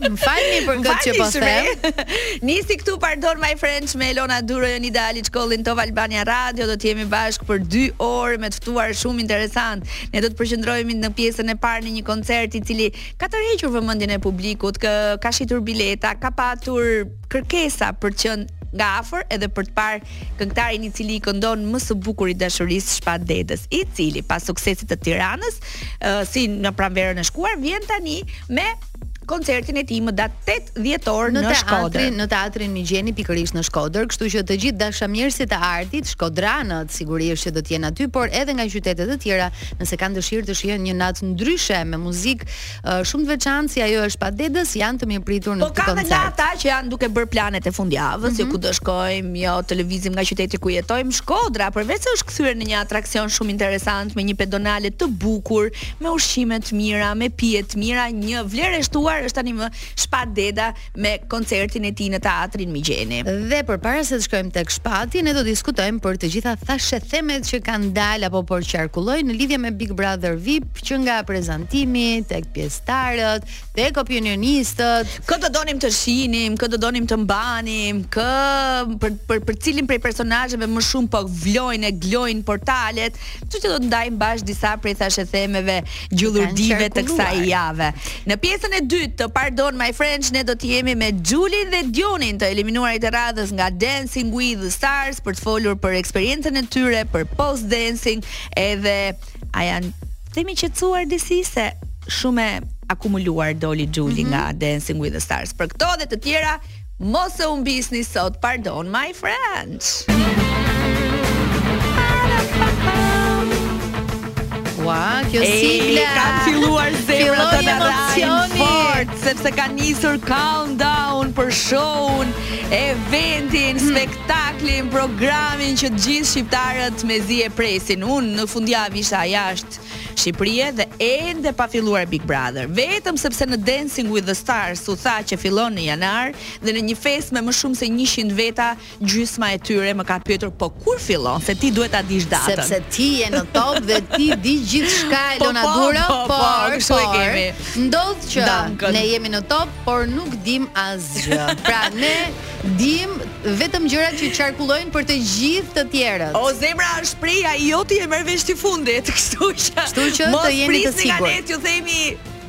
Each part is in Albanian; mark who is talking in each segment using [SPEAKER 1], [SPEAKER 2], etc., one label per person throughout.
[SPEAKER 1] Më
[SPEAKER 2] falni për këtë që po them.
[SPEAKER 1] Nisi këtu Pardon My French me Elona Duro Jonida Aliçkollin Top Albania Radio do të jemi bashkë për 2 orë me të ftuar shumë interesant. Ne do të përqendrohemi në pjesën e parë në një koncert i cili ka tërhequr vëmendjen e publikut, ka, ka shitur bileta, ka patur Kërkesa për të qenë nga afër edhe për të parë këngëtarin i cili i këndon më së bukuri dashurisë Shpat Dedës, i cili pas suksesit të Tiranës, uh, si në pranverën e shkuar, vjen tani me koncertin e tij më datë 8 dhjetor në,
[SPEAKER 2] në
[SPEAKER 1] Shkodër.
[SPEAKER 2] Në teatrin Migjeni pikërisht në Shkodër, kështu që të gjithë dashamirësit e artit, shkodranët sigurisht që do të jenë aty, por edhe nga qytete të tjera, nëse kanë dëshirë të shijojnë një natë ndryshe me muzikë Shumë të veçantë si ajo e Shpat Dedës janë të mirëpritur në
[SPEAKER 1] po
[SPEAKER 2] këtë
[SPEAKER 1] koncert. Po
[SPEAKER 2] kanë nga
[SPEAKER 1] ata që janë duke bërë planet e fundjavës, mm -hmm. jo mhm. ku do shkojmë, jo të lëvizim nga qyteti ku jetojmë, Shkodra, përveç se është kthyer në një atraksion shumë interesant me një pedonale të bukur, me ushqime të mira, me pije të mira, një vlerë e shtuar është tani më Shpat Deda me koncertin e tij në Teatrin Migjeni.
[SPEAKER 2] Dhe përpara se të shkojmë tek Shpati, ne do të diskutojmë për të gjitha thashethemet që kanë dalë apo po qarkullojnë në lidhje me Big Brother VIP, që nga prezantimi tek pjesëtarët, tek opinionistët.
[SPEAKER 1] Kë do donim të shihnim, kë do donim të mbanim, kë për për, për cilin prej personazheve më shumë po vlojnë e gëlojnë portalet, kështu që do të ndajmë bashkë disa prej thashethemeve gjullurdive të kësaj jave. Në pjesën e dytë të Pardon My French ne do të jemi me Xhulin dhe Dionin të eliminuarit e radhës nga Dancing with the Stars për të folur për eksperiencën e tyre për post dancing edhe a janë themi qetësuar disi se shumë e akumuluar doli Xhuli mm -hmm. nga Dancing with the Stars. Për këto dhe të tjera Mos e humbisni sot, Pardon My French.
[SPEAKER 2] Ua, kjo sigla.
[SPEAKER 1] Ka filluar zemra të na
[SPEAKER 2] rrahë
[SPEAKER 1] fort, sepse ka nisur countdown për show-un, eventin,
[SPEAKER 2] hmm.
[SPEAKER 1] spektaklin, programin që të gjithë shqiptarët mezi e presin. Unë në fundjavë isha jashtë Shqipërie dhe ende pa filluar Big Brother, vetëm sepse në Dancing with the Stars u tha që fillon në janar dhe në një festë me më shumë se njëqind veta gjysma e tyre më ka pyetur po kur fillon se ti duhet ta dish datën.
[SPEAKER 2] Sepse ti je në top dhe ti di gjithçka Elona Duro,
[SPEAKER 1] po po
[SPEAKER 2] ndodh që ne jemi në top por nuk dim asgjë. Pra ne dim vetëm gjërat që qarkullojnë për të gjithë të tjerët.
[SPEAKER 1] O zemra është shprehja jote e merr vesh ti e fundit, kështu që.
[SPEAKER 2] Kështu që të jeni të sigurt.
[SPEAKER 1] Mos prisni t'ju themi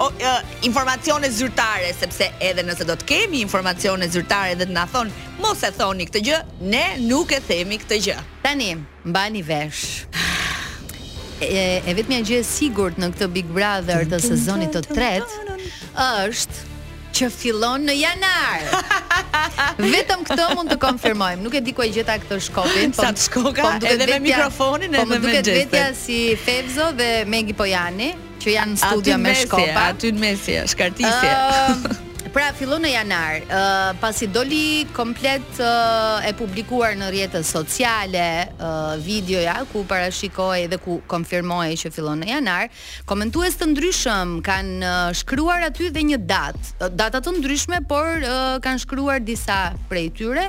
[SPEAKER 1] o, e, informacione zyrtare sepse edhe nëse do të kemi informacione zyrtare dhe të na thon mos e thoni këtë gjë, ne nuk e themi këtë gjë.
[SPEAKER 2] Tani, Mbani vesh. E vetmja gjë e sigurt në këtë Big Brother të sezonit të tretë është që fillon në janar. Vetëm këtë mund të konfirmojmë. Nuk e di ku e gjeta këtë shkopin,
[SPEAKER 1] po. Sa
[SPEAKER 2] shkon po
[SPEAKER 1] edhe me mikrofonin
[SPEAKER 2] po
[SPEAKER 1] edhe me
[SPEAKER 2] gjestin.
[SPEAKER 1] Po duket
[SPEAKER 2] vetja si Fevziu dhe Megi Pojani. që janë në studio me shkopa.
[SPEAKER 1] Aty në mesi, shkartisje.
[SPEAKER 2] Uh, Pra fillon në janar, uh, pasi doli komplet uh, e publikuar në rrjetet sociale uh, videoja ku parashikohej dhe ku konfirmohej që fillon në janar, komentues të ndryshëm kanë uh, shkruar aty dhe një datë, data të ndryshme, por uh, kanë shkruar disa prej tyre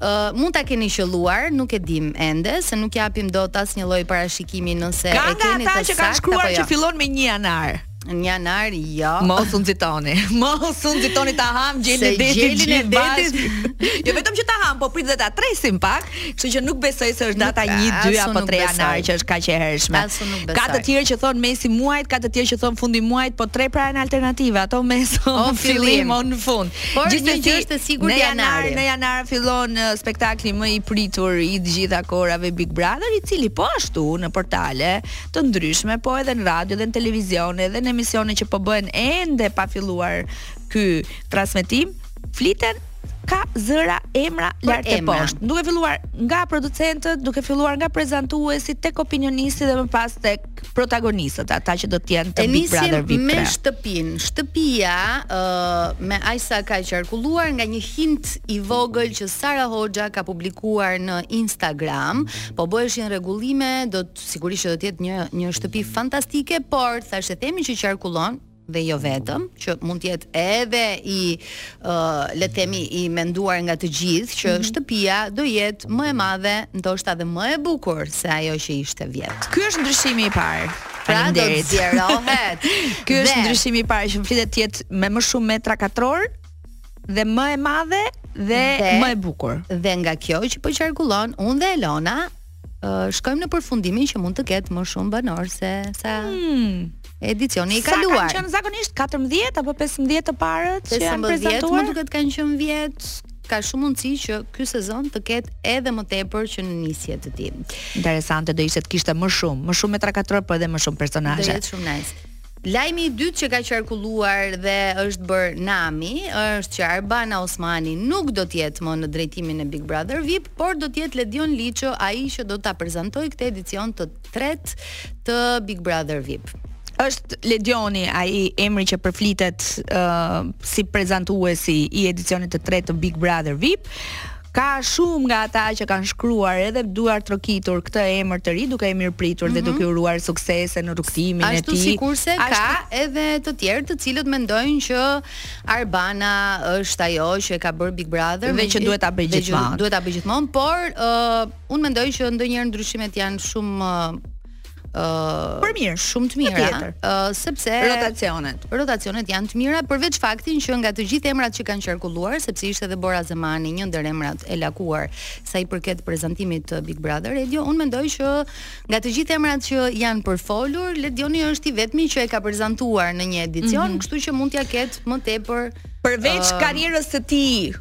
[SPEAKER 2] Uh, mund ta keni qëlluar, nuk e dimë ende, se nuk japim dot asnjë lloj parashikimi nëse e keni të
[SPEAKER 1] saktë apo
[SPEAKER 2] jo.
[SPEAKER 1] Ka
[SPEAKER 2] nga ata
[SPEAKER 1] që kanë shkruar
[SPEAKER 2] jo.
[SPEAKER 1] që fillon me 1 janar.
[SPEAKER 2] Në janar, jo.
[SPEAKER 1] Mos u nxitoni. Mos u nxitoni ta hamë gjelin e detit.
[SPEAKER 2] Gjelin e detit.
[SPEAKER 1] jo vetëm që ta hamë, po prit dhe ta tresim pak, kështu që nuk besoj se është data 1, 2, apo 3 janar që është kaq e hershme. Ka të tjerë që thonë mesi i muajit, ka të tjerë që thonë fundi i muajit, po tre pra janë alternativat, o mes,
[SPEAKER 2] o
[SPEAKER 1] fillim, o në fund.
[SPEAKER 2] Por një gjë është e sigurt
[SPEAKER 1] në janar, në janar fillon uh, spektakli më i pritur i të gjitha kohërave Big Brother, i cili po ashtu në portale të ndryshme, po edhe në radio dhe në televizion, edhe në emisione që po bëhen ende pa filluar ky transmetim, fliten ka zëra emra lart e poshtë. Duke filluar nga producentët, duke filluar nga prezantuesit tek opinionistët dhe më pas tek protagonistët, ata që do të jenë
[SPEAKER 2] te
[SPEAKER 1] Big Brother VIP.
[SPEAKER 2] Me shtëpinë, shtëpia ë uh, me aq sa ka qarkulluar nga një hint i vogël që Sara Hoxha ka publikuar në Instagram, po bëheshin rregullime, do të sigurisht që do të jetë një një shtëpi fantastike, por thashethemi që qarkullon dhe jo vetëm, që mund të jetë edhe i ë uh, le të themi i menduar nga të gjithë që mm -hmm. shtëpia do jetë më e madhe, ndoshta edhe më e bukur se ajo që ishte vjet.
[SPEAKER 1] Ky është ndryshimi i parë.
[SPEAKER 2] Pra do të zgjerohet.
[SPEAKER 1] Ky është ndryshimi i parë që flitet të jetë me më shumë metra katrorë dhe më e madhe dhe,
[SPEAKER 2] dhe
[SPEAKER 1] më e bukur.
[SPEAKER 2] Dhe nga kjo që po qarkullon unë dhe Elona uh, shkojmë në përfundimin që mund të ketë më shumë banorë se sa hmm. edicioni i
[SPEAKER 1] kaluar. Sa kanë qenë zakonisht 14 apo 15 të parët që janë prezantuar?
[SPEAKER 2] Më duket kanë qenë vjet, ka shumë mundësi që ky sezon të ketë edhe më tepër që në nisje të tij.
[SPEAKER 1] Interesante do ishte të kishte më shumë, më shumë metra katrorë, por edhe më shumë personazhe.
[SPEAKER 2] Do jetë shumë nice. Lajmi i dytë që ka qarkulluar dhe është bërë nami është që Arbana Osmani nuk do të jetë më në drejtimin e Big Brother VIP, por do të jetë Ledion Liço ai që do ta prezantojë këtë edicion të tretë të Big Brother VIP
[SPEAKER 1] është Ledioni ai emri që përflitet uh, si prezantuesi i edicionit të tretë të Big Brother VIP. Ka shumë nga ata që kanë shkruar edhe duartrokitur këtë emër të ri duke e mirëpritur mm -hmm. dhe mhm. duke uruar suksese në rrugëtimin e tij.
[SPEAKER 2] Ashtu sikurse Ashtu... ka edhe të tjerë të cilët mendojnë që Arbana është ajo që e ka bërë Big Brother
[SPEAKER 1] dhe që duhet ta bëjë gjithmonë.
[SPEAKER 2] Duhet ta bëjë gjithmonë, por uh, unë mendoj që ndonjëherë ndryshimet janë shumë uh,
[SPEAKER 1] për mirë,
[SPEAKER 2] shumë të mira,
[SPEAKER 1] ë
[SPEAKER 2] uh, sepse
[SPEAKER 1] rotacionet.
[SPEAKER 2] Rotacionet janë të mira përveç faktit që nga të gjithë emrat që kanë qarkulluar, sepse ishte edhe Bora Zemani, një ndër emrat e lakuar sa i përket prezantimit të Big Brother Radio, unë mendoj që nga të gjithë emrat që janë përfolur, Ledioni është i vetmi që e ka prezantuar në një edicion, mm -hmm. kështu që mund t'ia ketë më tepër
[SPEAKER 1] përveç
[SPEAKER 2] uh,
[SPEAKER 1] karrierës së tij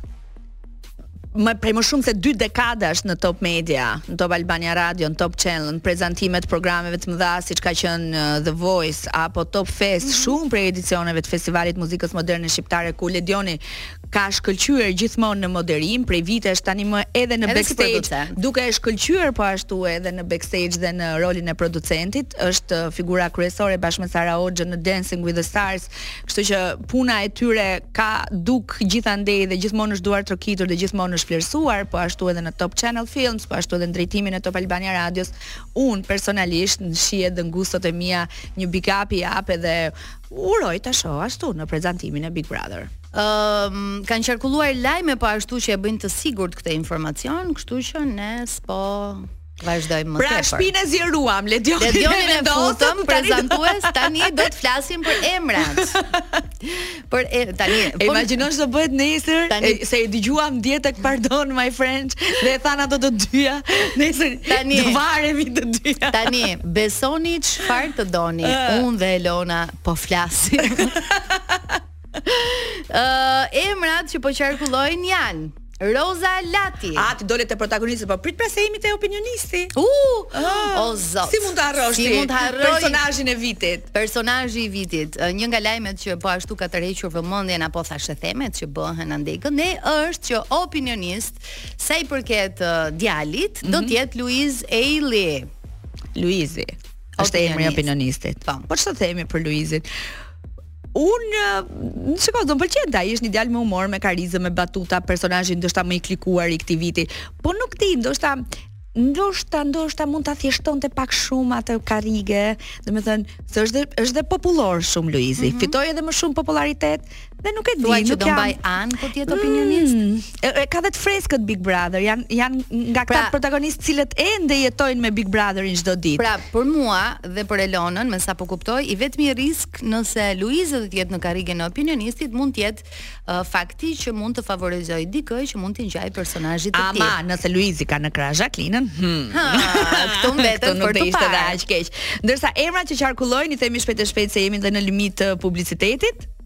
[SPEAKER 1] prej më shumë se dy dekadash në Top Media, në Top Albania Radio, në Top Channel, në prezantimet e programeve të mëdha siç ka qenë uh, The Voice apo Top Fest, mm -hmm. shumë prej edicioneve të Festivalit të Muzikës Moderne Shqiptare ku Ledioni ka shkëlqyer gjithmonë në moderim prej vitesh tanimë edhe në
[SPEAKER 2] edhe
[SPEAKER 1] backstage
[SPEAKER 2] si
[SPEAKER 1] duke shkëlqyer po ashtu edhe në backstage dhe në rolin e producentit është uh, figura kryesore bashkë me Sara Hoxhën në Dancing with the Stars Kështu që puna e tyre ka duk gjithandej dhe gjithmonë është duartrokitur dhe gjithmonë është vlerësuar, po ashtu edhe në Top Channel Films, po ashtu edhe në drejtimin e Top Albania Radios. Unë personalisht në shijet dhe në gustot e mia një big up i jap edhe uroj ta shoh ashtu në prezantimin e Big Brother.
[SPEAKER 2] Ëm um, kanë qarkulluar lajme po ashtu që e bëjnë të sigurt këtë informacion, kështu që ne s'po vazhdojmë më,
[SPEAKER 1] pra,
[SPEAKER 2] tepër.
[SPEAKER 1] Pra shtëpinë e zgjeruam, Ledionin,
[SPEAKER 2] Ledionin e futëm prezantues, tani do të flasim për emrat. për e, tani,
[SPEAKER 1] e po- imagjino ç'do bëhet nesër,
[SPEAKER 2] tani,
[SPEAKER 1] e, se i dëgjuam dje tek Pardon my friend dhe e thanë ato të dyja, nesër
[SPEAKER 2] tani,
[SPEAKER 1] do varemi të dyja.
[SPEAKER 2] Tani, besoni çfarë të doni,
[SPEAKER 1] uh,
[SPEAKER 2] unë dhe Elona po flasim. Ë, emrat që po qarkullojnë janë Roza Lati.
[SPEAKER 1] A ti dole te protagonisti, po prit pra se jemi te opinionisti.
[SPEAKER 2] U,
[SPEAKER 1] Ah,
[SPEAKER 2] o zot.
[SPEAKER 1] Si mund të harrosh
[SPEAKER 2] Si
[SPEAKER 1] ti
[SPEAKER 2] mund të harroj
[SPEAKER 1] personazhin e vitit?
[SPEAKER 2] Personazhi i vitit, ë, një nga lajmet që po ashtu ka tërhequr vëmendjen apo thashethemet që bëhen andej këndej është që opinionist sa i përket ë, djalit do të jetë Luiz Ejlli.
[SPEAKER 1] Luizi. Është emri i
[SPEAKER 2] Opinionist.
[SPEAKER 1] opinionistit.
[SPEAKER 2] Po.
[SPEAKER 1] Po ç'të themi për Luizin? Unë shiko, do më pëlqente, ai është një djalë me humor, me karizëm, me batuta, personazhi ndoshta më i klikuar i këtij viti. Po nuk di, ndoshta ndoshta ndoshta mund ta thjeshtonte pak shumë atë karrige, domethënë se është dhe, është dhe popullor shumë Luizi. Mm -hmm. Fitoi edhe më shumë popullaritet dhe nuk e di, nuk
[SPEAKER 2] do mbajë anë po të jetë opinionist.
[SPEAKER 1] Mm, e, ka vetë freskët Big Brother, janë janë nga këta
[SPEAKER 2] pra,
[SPEAKER 1] protagonistë të cilët ende jetojnë me Big Brotherin çdo ditë.
[SPEAKER 2] Pra, për mua dhe për Elonën, me sa po kuptoj, i vetmi risk nëse Luizi do të jetë në karrigen e opinionistit mund të jetë uh, fakti që mund të favorizojë dikë që mund t'i ngjajë personazhit të tij.
[SPEAKER 1] Ama, nëse Luizi ka në krah Zhaklinën, hmm.
[SPEAKER 2] Ha, këtu
[SPEAKER 1] mbetën
[SPEAKER 2] për të
[SPEAKER 1] ishte dhe aq keq. Ndërsa emrat që qarkullojnë i themi shpejt e shpejt se jemi dhe në limite të publicitetit.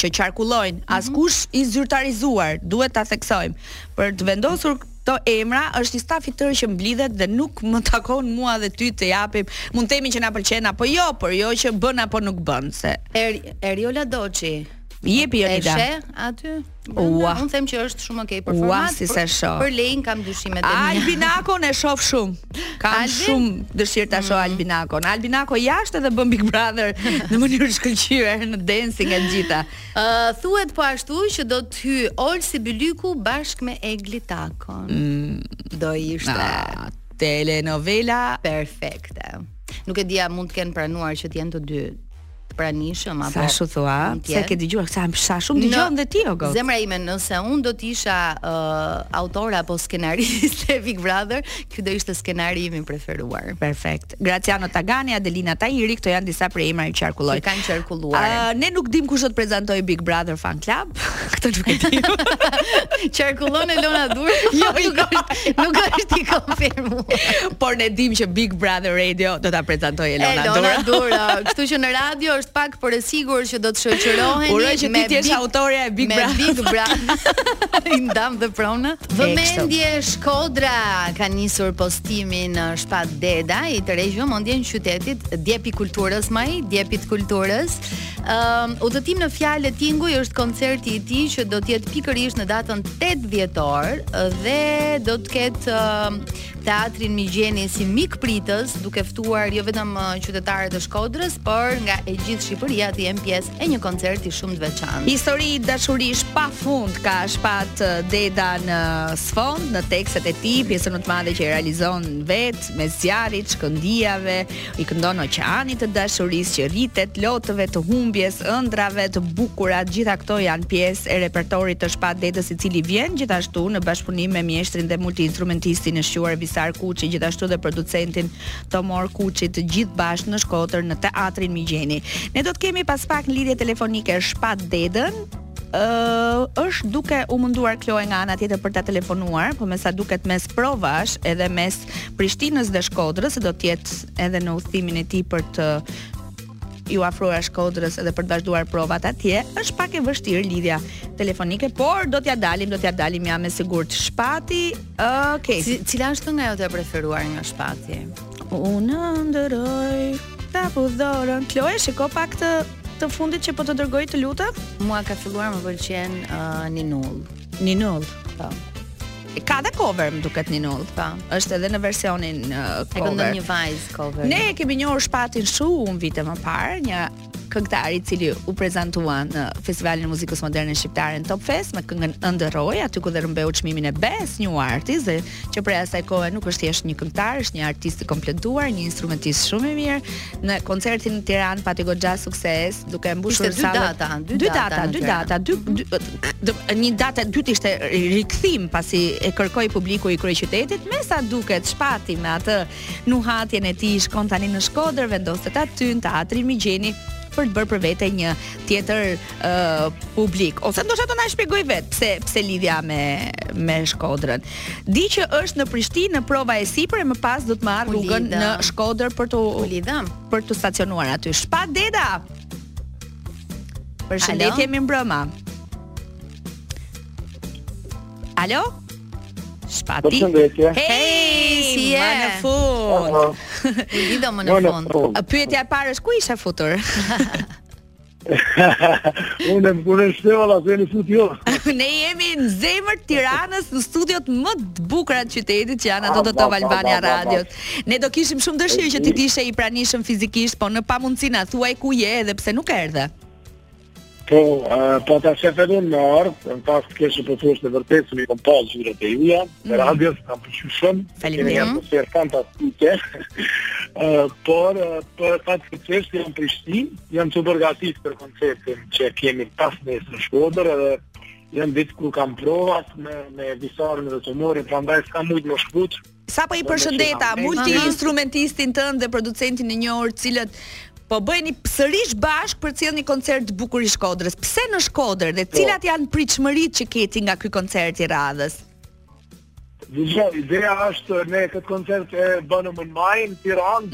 [SPEAKER 2] që
[SPEAKER 1] qarkullojnë,
[SPEAKER 2] mhm.
[SPEAKER 1] askush i zyrtarizuar, duhet ta theksojmë. Për të vendosur këto emra është një staf i tërë që mblidhet dhe nuk më takon mua dhe ty të japim. Mund të themi që na pëlqen apo jo, por jo që bën apo nuk bën se.
[SPEAKER 2] Er, Eriola Doçi.
[SPEAKER 1] Jepi Eriola.
[SPEAKER 2] Është aty.
[SPEAKER 1] Ua,
[SPEAKER 2] unë them që është shumë okay për format.
[SPEAKER 1] Ua,
[SPEAKER 2] si
[SPEAKER 1] se shoh.
[SPEAKER 2] Për Lein kam dyshimet e mia.
[SPEAKER 1] Albina Kon e shoh shumë. Kam
[SPEAKER 2] Albin?
[SPEAKER 1] shumë dëshirë ta shoh mm. Albina Kon. Albina Ko jashtë dhe bën Big Brother në mënyrë të shkëlqyer në Dancing e të gjitha.
[SPEAKER 2] Ë uh, thuhet po ashtu që do të hyjë Olsi Bylyku bashkë me Egli Takon. Mm. Do ishte
[SPEAKER 1] ah, telenovela
[SPEAKER 2] perfekte. Nuk e di a mund të kenë pranuar që të jenë të dy pranishëm apo
[SPEAKER 1] S'ashtu thua?
[SPEAKER 2] Pse
[SPEAKER 1] ke dëgjuar sa sa shumë dëgjon dhe ti o goc.
[SPEAKER 2] Zemra ime, nëse un do të isha uh, autore apo skenariste e Big Brother, ky do ishte skenari im i preferuar.
[SPEAKER 1] Perfekt. Graciano Tagani, Adelina Tahiri, këto janë disa prej emrave që qarkullojnë.
[SPEAKER 2] Që kanë qarkulluar.
[SPEAKER 1] Uh, ne nuk dim kush do të prezantojë Big Brother Fan Club, Këtë nuk e di.
[SPEAKER 2] Qarkullon Elona Duro.
[SPEAKER 1] Jo, jo, nuk
[SPEAKER 2] është, nuk është i konfirmuar.
[SPEAKER 1] Por ne dimë që Big Brother Radio do ta prezantojë Elona
[SPEAKER 2] Duro.
[SPEAKER 1] Elona
[SPEAKER 2] Duro. Kështu që në radio është pak por e sigurt që do të shoqëroheni
[SPEAKER 1] Uroj që ti të jesh autorja e Big Brother.
[SPEAKER 2] Me Big Brother. I ndam dhe pronat. Vëmendje Shkodra ka nisur postimin Shpat Deda i tërheq vëmendjen qytetit djep i kulturës më i djepit të kulturës. Um, udhëtim në fjalë e tinguj është koncerti i tij që do të jetë pikërisht në datën 8 dhjetor dhe do të ketë um, teatrin Migjeni si mikpritës, duke ftuar jo vetëm uh, qytetarët e Shkodrës, por nga e gjithë Shqipëria të jenë pjesë e një koncerti shumë të veçantë.
[SPEAKER 1] Histori dashurish pa fund ka shpat uh, Deda në sfond në tekstet e tij, pjesën më të madhe që i realizon vetë zjarrit, shkëndijave, I këndon oqeanit të dashurisë që rritet, lotëve të humbjes, ëndrrave të bukura, të gjitha këto janë pjesë e repertorit të Shpat Dedës i cili vjen gjithashtu në bashkëpunim me mjeshtrin dhe multiinstrumentistin e shquar Visar Kuçi, gjithashtu dhe producentin Tomor Kuçi, të gjithë bashkë në Shkodër në Teatrin Migjeni. Ne do të kemi pas pak në lidhje telefonike Shpat Dedën, uh, është duke u munduar Kloe nga ana tjetër për ta telefonuar, po me sa duket mes provash edhe mes Prishtinës dhe Shkodrës, se do të jetë edhe në udhëtimin e tij për t'iu afruar Shkodrës edhe për të vazhduar provat atje, është pak e vështirë lidhja telefonike, por do t'ja dalim, do t'ja dalim jam e sigurt. Shpati, uh, okay.
[SPEAKER 2] Si, cila është kënga jote e preferuar nga Shpati?
[SPEAKER 1] Unë Ëndërroj, Ta fala dorën. Kloe shiko pak këto Të fundit që po të dërgoj të lutem?
[SPEAKER 2] Mua ka filluar më pëlqen uh, Ninull.
[SPEAKER 1] Ninull.
[SPEAKER 2] Po.
[SPEAKER 1] E ka dhe cover më duket Ninull,
[SPEAKER 2] po.
[SPEAKER 1] Është edhe në versionin uh, cover.
[SPEAKER 2] E këndon një vajzë cover.
[SPEAKER 1] Ne kemi njohur Shpatin shumë vite më parë, një këngëtar i cili u prezantua në Festivalin e Muzikës Moderne Shqiptare në Top Fest me këngën Ëndërroj, aty ku dhe rëmbeu çmimin e Best New Artist dhe që prej asaj kohe nuk është thjesht një këngëtar, është një artist i kompletuar, një instrumentist shumë i mirë. Në koncertin në Tiranë pati goxha sukses, duke mbushur
[SPEAKER 2] sallën. Dy data, dy data,
[SPEAKER 1] dy data, dy një datë e dytë ishte rikthim pasi e kërkoi publiku i kryeqytetit, me sa duket Shpati me atë nuhatjen e tij shkon tani në Shkodër, vendoset aty në teatrin Migjeni për të bërë për vete një tjetër uh, publik ose ndoshta do na shpjegojë vetë pse pse lidhja me me Shkodrën. Di që është në Prishtinë në prova e sipër e më pas do të marr rrugën në Shkodër për t'u,
[SPEAKER 2] u lidhëm,
[SPEAKER 1] për t'u stacionuar aty. Shpat Deda. Përshëndetje mirëmbrëma. Alo? Shpati.
[SPEAKER 3] Përshëndetje.
[SPEAKER 1] Hey,
[SPEAKER 2] si je?
[SPEAKER 1] Më në fund.
[SPEAKER 2] U lidhëm më në fund.
[SPEAKER 1] Pyetja e parë është ku ishe futur?
[SPEAKER 3] Unë e më kërë në shtëve, la kërë në futë jo.
[SPEAKER 1] ne jemi në zemër të Tiranës në studiot më të bukura të qytetit që janë ato ah, të Top Albania Radios. Ne do kishim shumë dëshirë që ti t'ishe i pranishëm fizikisht, po në pamundësi na thuaj ku je edhe pse nuk erdhe.
[SPEAKER 3] Po, uh, po pata qejf me ardhë, në pas të keshë për thush në vërtetë, se m'i kom pa studiot e juja, në mhm. radio, m'kanë pëlqy
[SPEAKER 1] shumë,
[SPEAKER 3] keni një atmosferë fantastike, uh, por, uh, për fat të keq tash jam n'Prishtinë, Jam tu u përgatit për koncertin që kemi pasnesër në Shkodër edhe janë ditë kur kam provat me, me Visarin dhe Tomorin, prandaj s'kam mujtë me u
[SPEAKER 1] shkput. Sapo i përshëndeta, multi-instrumentistin tënd dhe producentin e njohur, të cilët po bëheni sërish bashkë për t'i sjellë një koncert të bukur Shkodrës. Pse në Shkodër dhe po. cilat janë pritshmëritë që ke ti nga ky koncert i radhës?
[SPEAKER 3] Dëgjo, ideja është ne këtë koncert e bamë në maj, në Tiranë,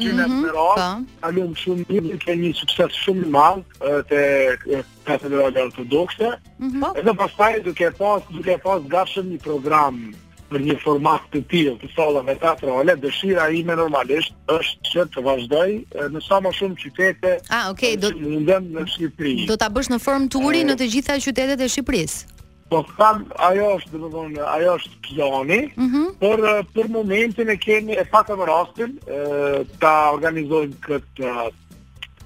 [SPEAKER 3] kaloi shumë mirë dhe qe një sukses shumë i madh, te katedralja ortodokse,
[SPEAKER 1] mm -hmm.
[SPEAKER 3] edhe pastaj duke e pas, duke e pas gatshëm një program për një format të tillë të sallave teatrale, dëshira ime normalisht është që të vazhdoj në sa më shumë qytete.
[SPEAKER 2] Ah, okay,
[SPEAKER 3] që të mundem në Shqipëri.
[SPEAKER 2] Do ta bësh në formë turi në të gjitha qytetet e Shqipërisë.
[SPEAKER 3] Po kjo, ajo është, domethënë, ajo është plani,
[SPEAKER 2] mm
[SPEAKER 3] -hmm. por për momentin e kemi, e patëm rastin, e, ta organizojmë këtë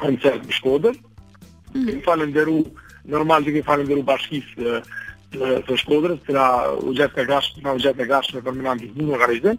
[SPEAKER 3] koncert në Shkodër.
[SPEAKER 2] Mm -hmm.
[SPEAKER 3] Kemi falënderu, normal që kemi falënderu bashkisë të, të, të Shkodërës, që na u gjet e gatshme, na u gjet e gatshme për me na ndihmu në organizim,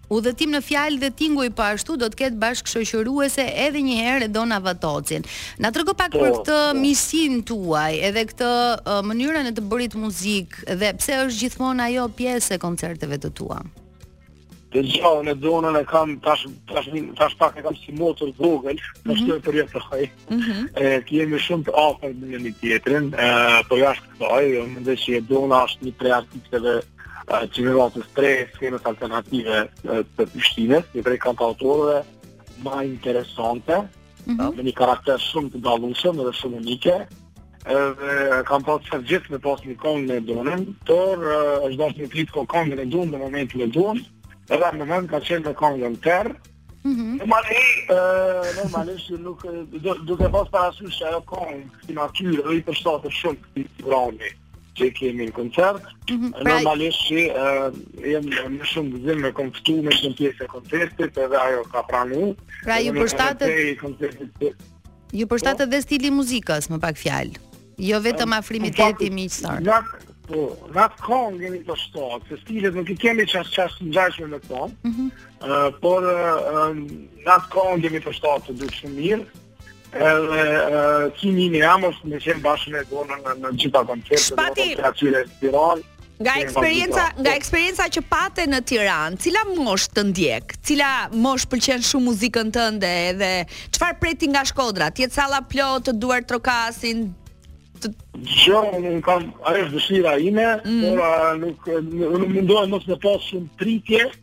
[SPEAKER 2] Udhëtim
[SPEAKER 1] në
[SPEAKER 2] fjalë dhe tinguj po ashtu do të ketë bashkëshoqëruese edhe një herë Edona Vatocin. Na trego pak për po, këtë
[SPEAKER 3] po.
[SPEAKER 2] miqësinë tuaj, edhe këtë uh, mënyrën e të bërit muzikë dhe pse është gjithmonë ajo pjesë e koncerteve të tua.
[SPEAKER 3] Dëgjo, unë Edonën e kam, tash, tash, tash pak e kam si motër të vogël, e mm -hmm. shoqe për jetë e kam. Mm -hmm. e, jemi shumë të afërt me njëra-tjetrën, po jashtë Po, e jo, mendoj që Edona është një prej artisteve që me vazhdu të skenës alternative të Prishtinës, një prej kantautoreve ma interesante, mm -hmm. me një karakter shumë të dallueshëm dhe shumë unike, dhe kam pasë qejf gjithë me pasë një kongë me Edonën, por është dashtë me pritë kongën e duhun në momentin e duhun, edhe momenti ka qenë me kongën Terr, Mhm. Po më ai, normalisht duke pas parasysh se ajo kongë si natyrë i përshtatet shumë këtij programi që kemi në koncert. Mm -hmm.
[SPEAKER 2] Pra-
[SPEAKER 3] normalisht që uh, me shumë gëzim e kom ftu me qenë pjesë e koncertit edhe ajo ka pranu.
[SPEAKER 2] Pra ju përshtatet... Ju përshtatet dhe stili muzikës, me pak fjalë. Jo vetëm afrimiteti miqësor.
[SPEAKER 3] Na po, n'atë kongë jemi përshtat, se stilet nuk i kemi krejt të ngjashme me ton.
[SPEAKER 2] Ëh,
[SPEAKER 3] mhm. por n'atë kongë jemi përshtat të dyja shumë mirë. Edhe kimi menu edhe me qenë bashkë me Edonën në gjitha koncertet, në koncertet e tyre në Tiranë.
[SPEAKER 1] Nga eksperienca, nga eksperienca që pate në Tiranë, cila mosh të ndjek? Cila mosh pëlqen shumë muzikën tënde dhe çfarë pret ti nga Shkodra? Të jetë salla plot, të duartrokasin.
[SPEAKER 3] Dëgjo, unë kam ajo është dëshira ime, mm. por nuk unë mundohem mos me pas shumë pritje,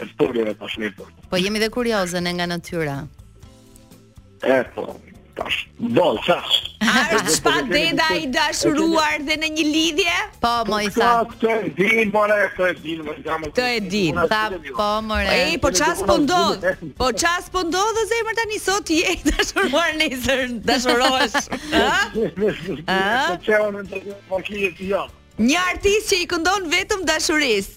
[SPEAKER 3] Historia e pasnitur. Po
[SPEAKER 2] jemi dhe kurioze ne nga natyra.
[SPEAKER 3] E po, tash. Do, çash.
[SPEAKER 1] A është pra Deda i dashuruar dhe në një lidhje?
[SPEAKER 2] Po, po më
[SPEAKER 3] i
[SPEAKER 2] tha.
[SPEAKER 3] S'e di, more, s'e di, më jam.
[SPEAKER 1] S'e di,
[SPEAKER 2] tha, po more.
[SPEAKER 1] Ej, po çka po ndodh. Po çka po ndodh zemër tani sot je i dashuruar nesër, dashurohesh.
[SPEAKER 3] Ëh? Ëh?
[SPEAKER 1] Një artist që i këndon vetëm dashurisë.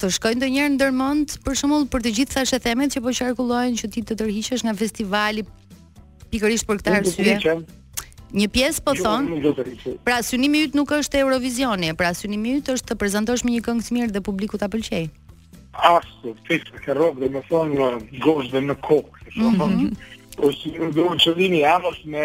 [SPEAKER 3] Të
[SPEAKER 2] shkon ndonjëherë ndër mend, për shembull, për të gjithë thashethemet që po qarkullojnë që ti të tërhiqesh nga festivali pikërisht për këtë arsye. Një pjesë po
[SPEAKER 3] e thonë.
[SPEAKER 2] Pra synimi yt nuk është Eurovisioni, pra synimi yt është të prezantohesh me një këngë të mirë dhe publiku ta pëlqejë.
[SPEAKER 3] Ashtu, i ke rënë me thënë gozhdës në kokë. Mhm. Po si do të qëllimi jam me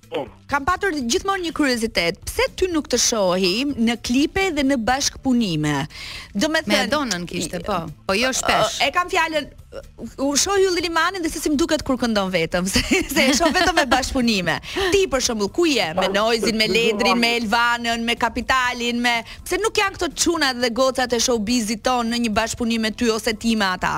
[SPEAKER 2] Po.
[SPEAKER 3] Kam
[SPEAKER 1] patur gjithmonë një kuriozitet, pse ty nuk të shohim në klipe dhe në bashkëpunime? Domethënë... Me
[SPEAKER 2] Donin kishte, po. Po jo shpesh.
[SPEAKER 1] E kam fjalën, unë shoh Yll Limanin dhe se si më duket kur këndon vetëm, se, se e shoh vetëm me bashkëpunime. Ti për shembull ku je? Me Noizin, me Ledrin, me Elvanën, me Kapitalin, e pse nuk janë këto çunat dhe gocat e showbizit tonë në një bashkëpunim me ty ose ti me ata?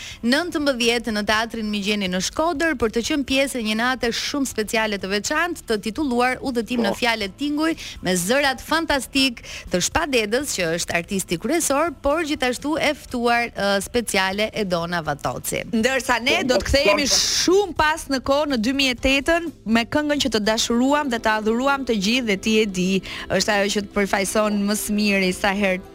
[SPEAKER 3] Nëntëmbëdhjetë në
[SPEAKER 2] Teatrin Migjeni në Shkodër për të qenë pjesë e një nate shumë speciale të veçantë të titulluar Udhëtim në fjalë e tinguj me zërat fantastikë të Shpat Dedës që është artisti kryesor por gjithashtu e ftuar speciale Edona Vatoci.
[SPEAKER 1] Ndërsa ne do të kthehemi shumë pas në kohë në dy mijë e tetën me këngën që të dashuruam dhe të adhuruam të gjithë dhe ti e di është ajo që të përfaqëson më së miri sa herë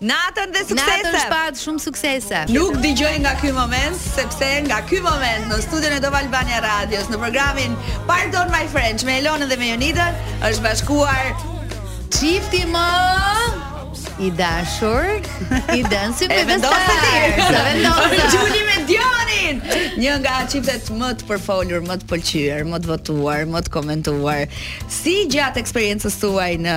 [SPEAKER 1] Natën dhe suksese!
[SPEAKER 2] Natën Shpat, shumë suksese!
[SPEAKER 1] Nuk dëgjoj nga ky moment, sepse nga ky moment në studion e Top Albania Radios, në programin Pardon My French me Elonën dhe me Jonidën, është bashkuar
[SPEAKER 2] çifti më i dashur i Dancing me
[SPEAKER 1] vendosë ti.
[SPEAKER 2] Sa vendosë?
[SPEAKER 1] Xhuli me Dionin. Një nga çiftet më të përfolur, më të pëlqyer, më të votuar, më të komentuar. Si gjatë eksperiencës tuaj në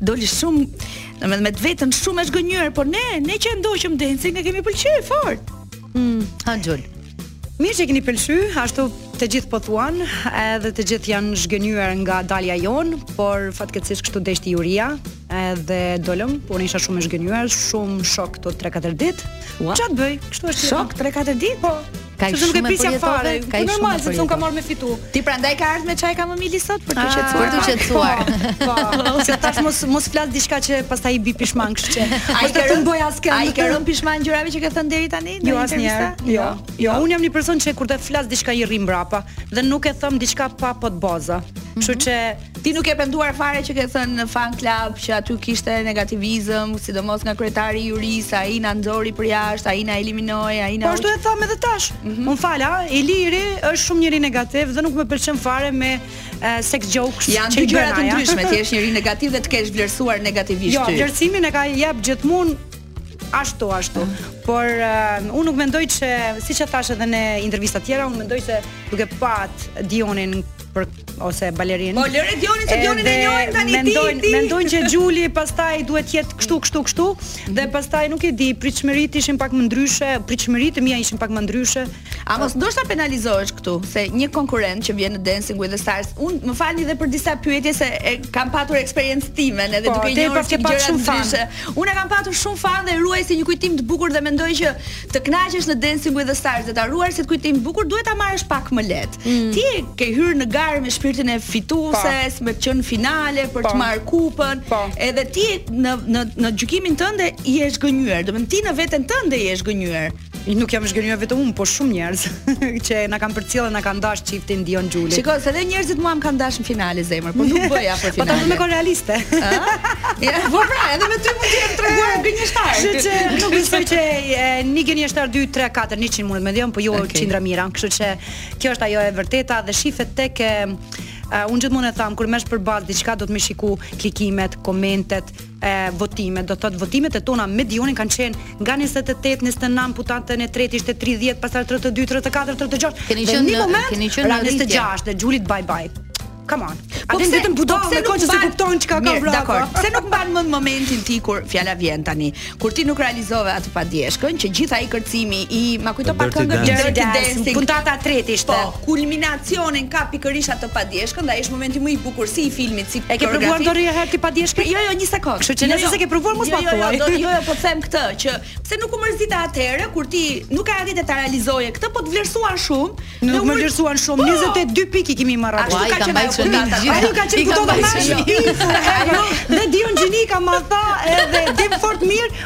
[SPEAKER 1] Doli shumë, domethënë me të vetën shumë e zhgënjyer, por ne ne që e ndoqëm Dancing e kemi pëlqyer fort.
[SPEAKER 2] Mm, hë Xhul.
[SPEAKER 4] Mirë që keni pëlqy, ashtu të gjithë po thonë, edhe të gjithë janë zhgënjyer nga dalja jonë, por fatkeqësisht kështu deshti juria, edhe dolëm, por unë isha shumë e zhgënjyer, shumë shok këto 3-4 ditë. Ça të bëj? Kështu është.
[SPEAKER 1] Shok 3-4 ditë?
[SPEAKER 4] Po,
[SPEAKER 2] Ka
[SPEAKER 4] shumë nuk e prisja fare.
[SPEAKER 2] Ka
[SPEAKER 4] po normal se unë kam ardhë me fitu.
[SPEAKER 1] Ti prandaj ke ardhur me çaj kamomili sot për të
[SPEAKER 4] ah,
[SPEAKER 1] qetësuar.
[SPEAKER 2] Për të qetësuar.
[SPEAKER 4] Po. po. Se tash mos mos flas diçka që pastaj i bi pishman, kështu që.
[SPEAKER 1] A
[SPEAKER 4] i
[SPEAKER 1] ke rënë
[SPEAKER 4] boja s'ka.
[SPEAKER 1] A i ke rënë pishman gjërave që ke thënë deri tani?
[SPEAKER 4] Jo asnjëherë.
[SPEAKER 1] Jo.
[SPEAKER 4] jo. Jo, unë jam një person që kur të flas diçka i rri mbrapa dhe nuk e them diçka pa patur baza. Kështu mhm. që
[SPEAKER 1] Ti nuk je penduar fare që ke thënë në fan club që aty kishte negativizëm, sidomos nga kryetari i jurisë, ai na nxori përjashta, ai na eliminoi, ai na
[SPEAKER 4] Po ashtu e them edhe tash. Mm -hmm. Më fal, Iliri është shumë njeri negativ dhe nuk më pëlqen fare me uh, sex jokes.
[SPEAKER 1] Janë dy gjëra të ndryshme, të jesh njeri negativ dhe të ketë vlerësuar negativisht
[SPEAKER 4] jo,
[SPEAKER 1] ty.
[SPEAKER 4] Jo, vlerësimin e ka jap gjithmonë Ashtu, ashtu. Por uh, unë nuk mendoj që, siç e thashë edhe në intervista tjera, unë mendoj se duke pat Dionin për ose balerin.
[SPEAKER 1] Po lëre Dioni se Dionin e njohim tani ti.
[SPEAKER 4] Mendojnë,
[SPEAKER 1] ti.
[SPEAKER 4] mendojnë që Xhuli pastaj duhet të jetë kështu kështu kështu dhe pastaj nuk e di, pritshmërit ishin pak më ndryshe, pritshmërit e mia ishin pak më ndryshe.
[SPEAKER 1] A mos ndoshta penalizohesh këtu se një konkurrent që vjen në Dancing with the Stars, un më falni dhe për disa pyetje se e kam patur eksperiencë time, edhe
[SPEAKER 4] po,
[SPEAKER 1] duke njohur
[SPEAKER 4] pak
[SPEAKER 1] gjëra
[SPEAKER 4] shumë
[SPEAKER 1] ndryshe. Un e kam patur shumë fan dhe e ruaj si një kujtim të bukur dhe mendoj që të kënaqesh në Dancing with the Stars dhe ta ruash si kujtim të bukur, duhet ta marrësh pak më lehtë.
[SPEAKER 4] Mm.
[SPEAKER 1] Ti ke hyrë në garë me shpirtin e fitueses, po. me të qenë në finale për të po. marrë kupën,
[SPEAKER 4] po.
[SPEAKER 1] edhe ti në në në gjykimin tënd je zhgënjyer, do të thënë ti në veten tënde je zhgënjyer.
[SPEAKER 4] Unë nuk jam zhgënjyer vetëm unë, po shumë njerëz që na kanë përcjellë, na kanë dashur çiftin Dion Xhuli.
[SPEAKER 1] Shiko, se edhe njerëzit mua më kanë dashur në finale zemër, po nuk bëja për finale.
[SPEAKER 4] Po të bëhemi realiste.
[SPEAKER 1] Ja, po pra, edhe me ty mund të jenë treguar gënjeshtar.
[SPEAKER 4] Kështu që nuk besoj që një gënjeshtar 2 3 4 100 mund të ndikon, po jo
[SPEAKER 1] okay.
[SPEAKER 4] qindra mijëra, kështu që kjo është ajo e vërteta dhe shifet tek uh, unë gjithmonë e tham kur m'është përballë diçka do të me shiku klikimet, komentet, e votimet, do thot votimet e tona me Dionin kanë qenë nga 28, 29 puntatën e tretë ishte 30, pastaj 32, 34, 36.
[SPEAKER 2] Keni qenë
[SPEAKER 4] në moment,
[SPEAKER 2] keni qenë në
[SPEAKER 4] 26 dhe Xhuli, bye bye. Come on.
[SPEAKER 1] Po
[SPEAKER 4] pse vetëm budo po me kohë se kupton çka ka vrarë.
[SPEAKER 1] Dakord. Pse nuk mban mend momentin ti kur fjala vjen tani? Kur ti nuk realizove atë padeshkën që gjithë ai kërcimi i ma kujto pak këngën Dirty
[SPEAKER 4] Dancing. Puntata e tretë ishte.
[SPEAKER 1] Po, Kulminacionin e ka pikërisht atë padeshkën dhe ai është momenti më i bukur si i filmit si koreografi.
[SPEAKER 4] E ke provuar ndonjë herë ti padeshkën?
[SPEAKER 1] Jo, jo, një sekond.
[SPEAKER 4] Kështu që nëse s'e ke provuar mos ma
[SPEAKER 1] thuaj. Jo, jo, jo, jo, po them këtë që pse nuk u mërzite atëherë kur ti nuk e arrite ta realizoje këtë, po të vlerësuan shumë.
[SPEAKER 4] Nuk më vlerësuan shumë. 22 pikë kemi marrë
[SPEAKER 1] atë.
[SPEAKER 2] Ai
[SPEAKER 1] ka
[SPEAKER 2] mbajtur shumë
[SPEAKER 1] të
[SPEAKER 2] gjitha.
[SPEAKER 4] Ai ka qenë këto të marrë. Dhe Dion Gjini ka me
[SPEAKER 1] tha edhe e din fort mirë,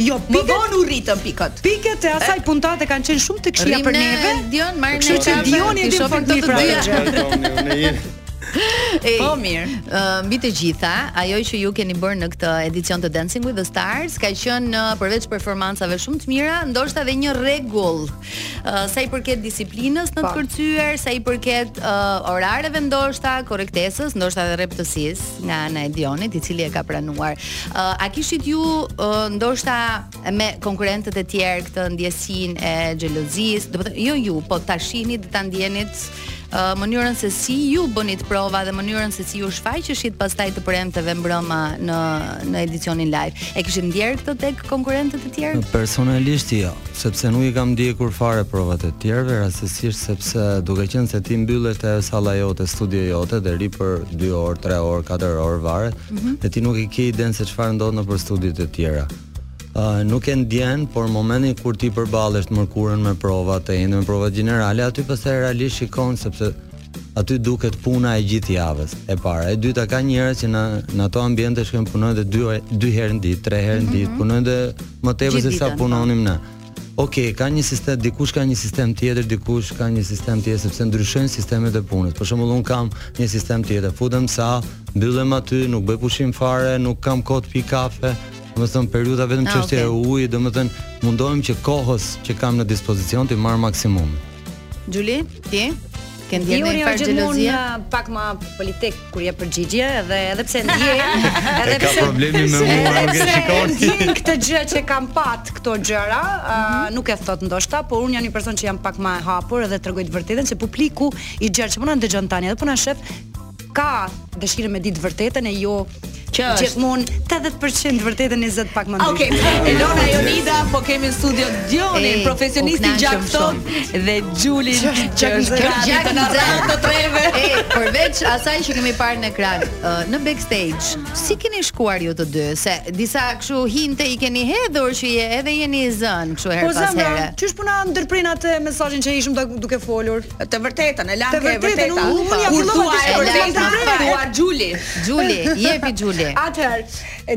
[SPEAKER 4] Jo,
[SPEAKER 1] më vonë u rritën pikët.
[SPEAKER 4] Pikët e asaj puntate kanë qenë shumë të këqija për neve.
[SPEAKER 2] Dion, marrin
[SPEAKER 4] Kështu që Dion e din fort të
[SPEAKER 2] dyja.
[SPEAKER 1] Po mirë.
[SPEAKER 2] Uh, mbi të gjitha, ajo që ju keni bërë në këtë edicion të Dancing with the Stars ka qenë uh, përveç performancave shumë të mira, ndoshta edhe një rregull Uh, sa i përket disiplinës në të
[SPEAKER 4] po.
[SPEAKER 2] kërcyer, sa i përket uh, orareve ndoshta, korrektesës, ndoshta edhe rreptësisë nga ana e Dionit, i cili e ka pranuar. Uh, a kishit ju uh, ndoshta me konkurrentët e tjerë këtë ndjesinë e xhelozisë? Do të thotë jo ju, po ta shihnit dhe ta ndjenit uh, mënyrën se si ju bënit prova dhe mënyrën se si ju shfaqeshit pastaj të premteve mbrëma në në edicionin live. E kishit ndjerë këtë tek konkurrentët e tjerë?
[SPEAKER 5] Personalisht jo, sepse nuk i kam ndjekur fare provat e tjerëve, rastësisht sepse duke qenë se ti mbyllesh ajo salla jote, studio jote dhe rri për 2 orë, 3 orë, 4 orë varet, mm -hmm. dhe ti nuk e ke idenë se çfarë ndodh nëpër studiot e tjera. uh, nuk e ndjen, por momentin kur ti përballesh të mërkurën me provat e tënde, me provat gjenerale, aty pastaj realisht shikon sepse aty duket puna e gjithë javës. E para, e dyta ka njerëz që në në ato ambiente shkojnë punojnë dhe dy dy herë në ditë, tre herë në ditë, mm -hmm. punojnë dhe më tepër se sa punonim ne. Ok, ka një sistem, dikush ka një sistem tjetër, dikush ka një sistem tjetër sepse ndryshojnë sistemet e punës. Për shembull, un kam një sistem tjetër. Futem sa, mbyllem aty, nuk bëj pushim fare, nuk kam kohë të pi kafe. Domethënë periudha vetëm
[SPEAKER 2] ah,
[SPEAKER 5] çështje
[SPEAKER 2] okay.
[SPEAKER 5] e ujit, domethënë mundohem që kohës që kam në dispozicion të marr maksimum.
[SPEAKER 2] Xhuli, ti? Ke ndjerë ndonjë farë xhelozie?
[SPEAKER 4] Dioni pak ma politik kur jep përgjigje dhe edhe pse e ndjen edhe
[SPEAKER 5] pse... Ka problemi me mu e
[SPEAKER 4] nga
[SPEAKER 5] shikon
[SPEAKER 4] Ndjen këtë gjë që kam pat këto gjëra mhm. Nuk e thot ndoshta Por unë jam një person që jam pak ma e hapur Edhe tregoj të vërtetën Që publiku i gjerë që po na dëgjon tani Edhe po na sheh ka dëshirën me dit të vërtetën e jo
[SPEAKER 1] Që është
[SPEAKER 4] gjithmonë 80% vërtetën 20 pak më ndryshe.
[SPEAKER 1] Okej,
[SPEAKER 4] okay.
[SPEAKER 1] Elona Jonida, po kemi në studio Dionin, profesionistin
[SPEAKER 2] po gjak
[SPEAKER 1] sot dhe Xhulin që është
[SPEAKER 2] gjak në
[SPEAKER 1] rrugë të treve.
[SPEAKER 2] Ej, përveç asaj që kemi parë në ekran, në backstage, si keni shkuar ju të dy? Se disa kështu hinte i keni hedhur që ju edhe jeni zënë kështu herë
[SPEAKER 4] po,
[SPEAKER 2] pas here.
[SPEAKER 4] Po zemër, s'ish, po na ndërpret atë mesazhin që ishim duke folur.
[SPEAKER 1] Të vërtetën, e lanë të
[SPEAKER 4] vërtetën.
[SPEAKER 1] Të
[SPEAKER 4] vërtetën, unë jam fillova të shkoj në vërtetë.
[SPEAKER 1] Thuje Xhuli.
[SPEAKER 2] Xhuli, jepi Xhuli.
[SPEAKER 4] Atëherë,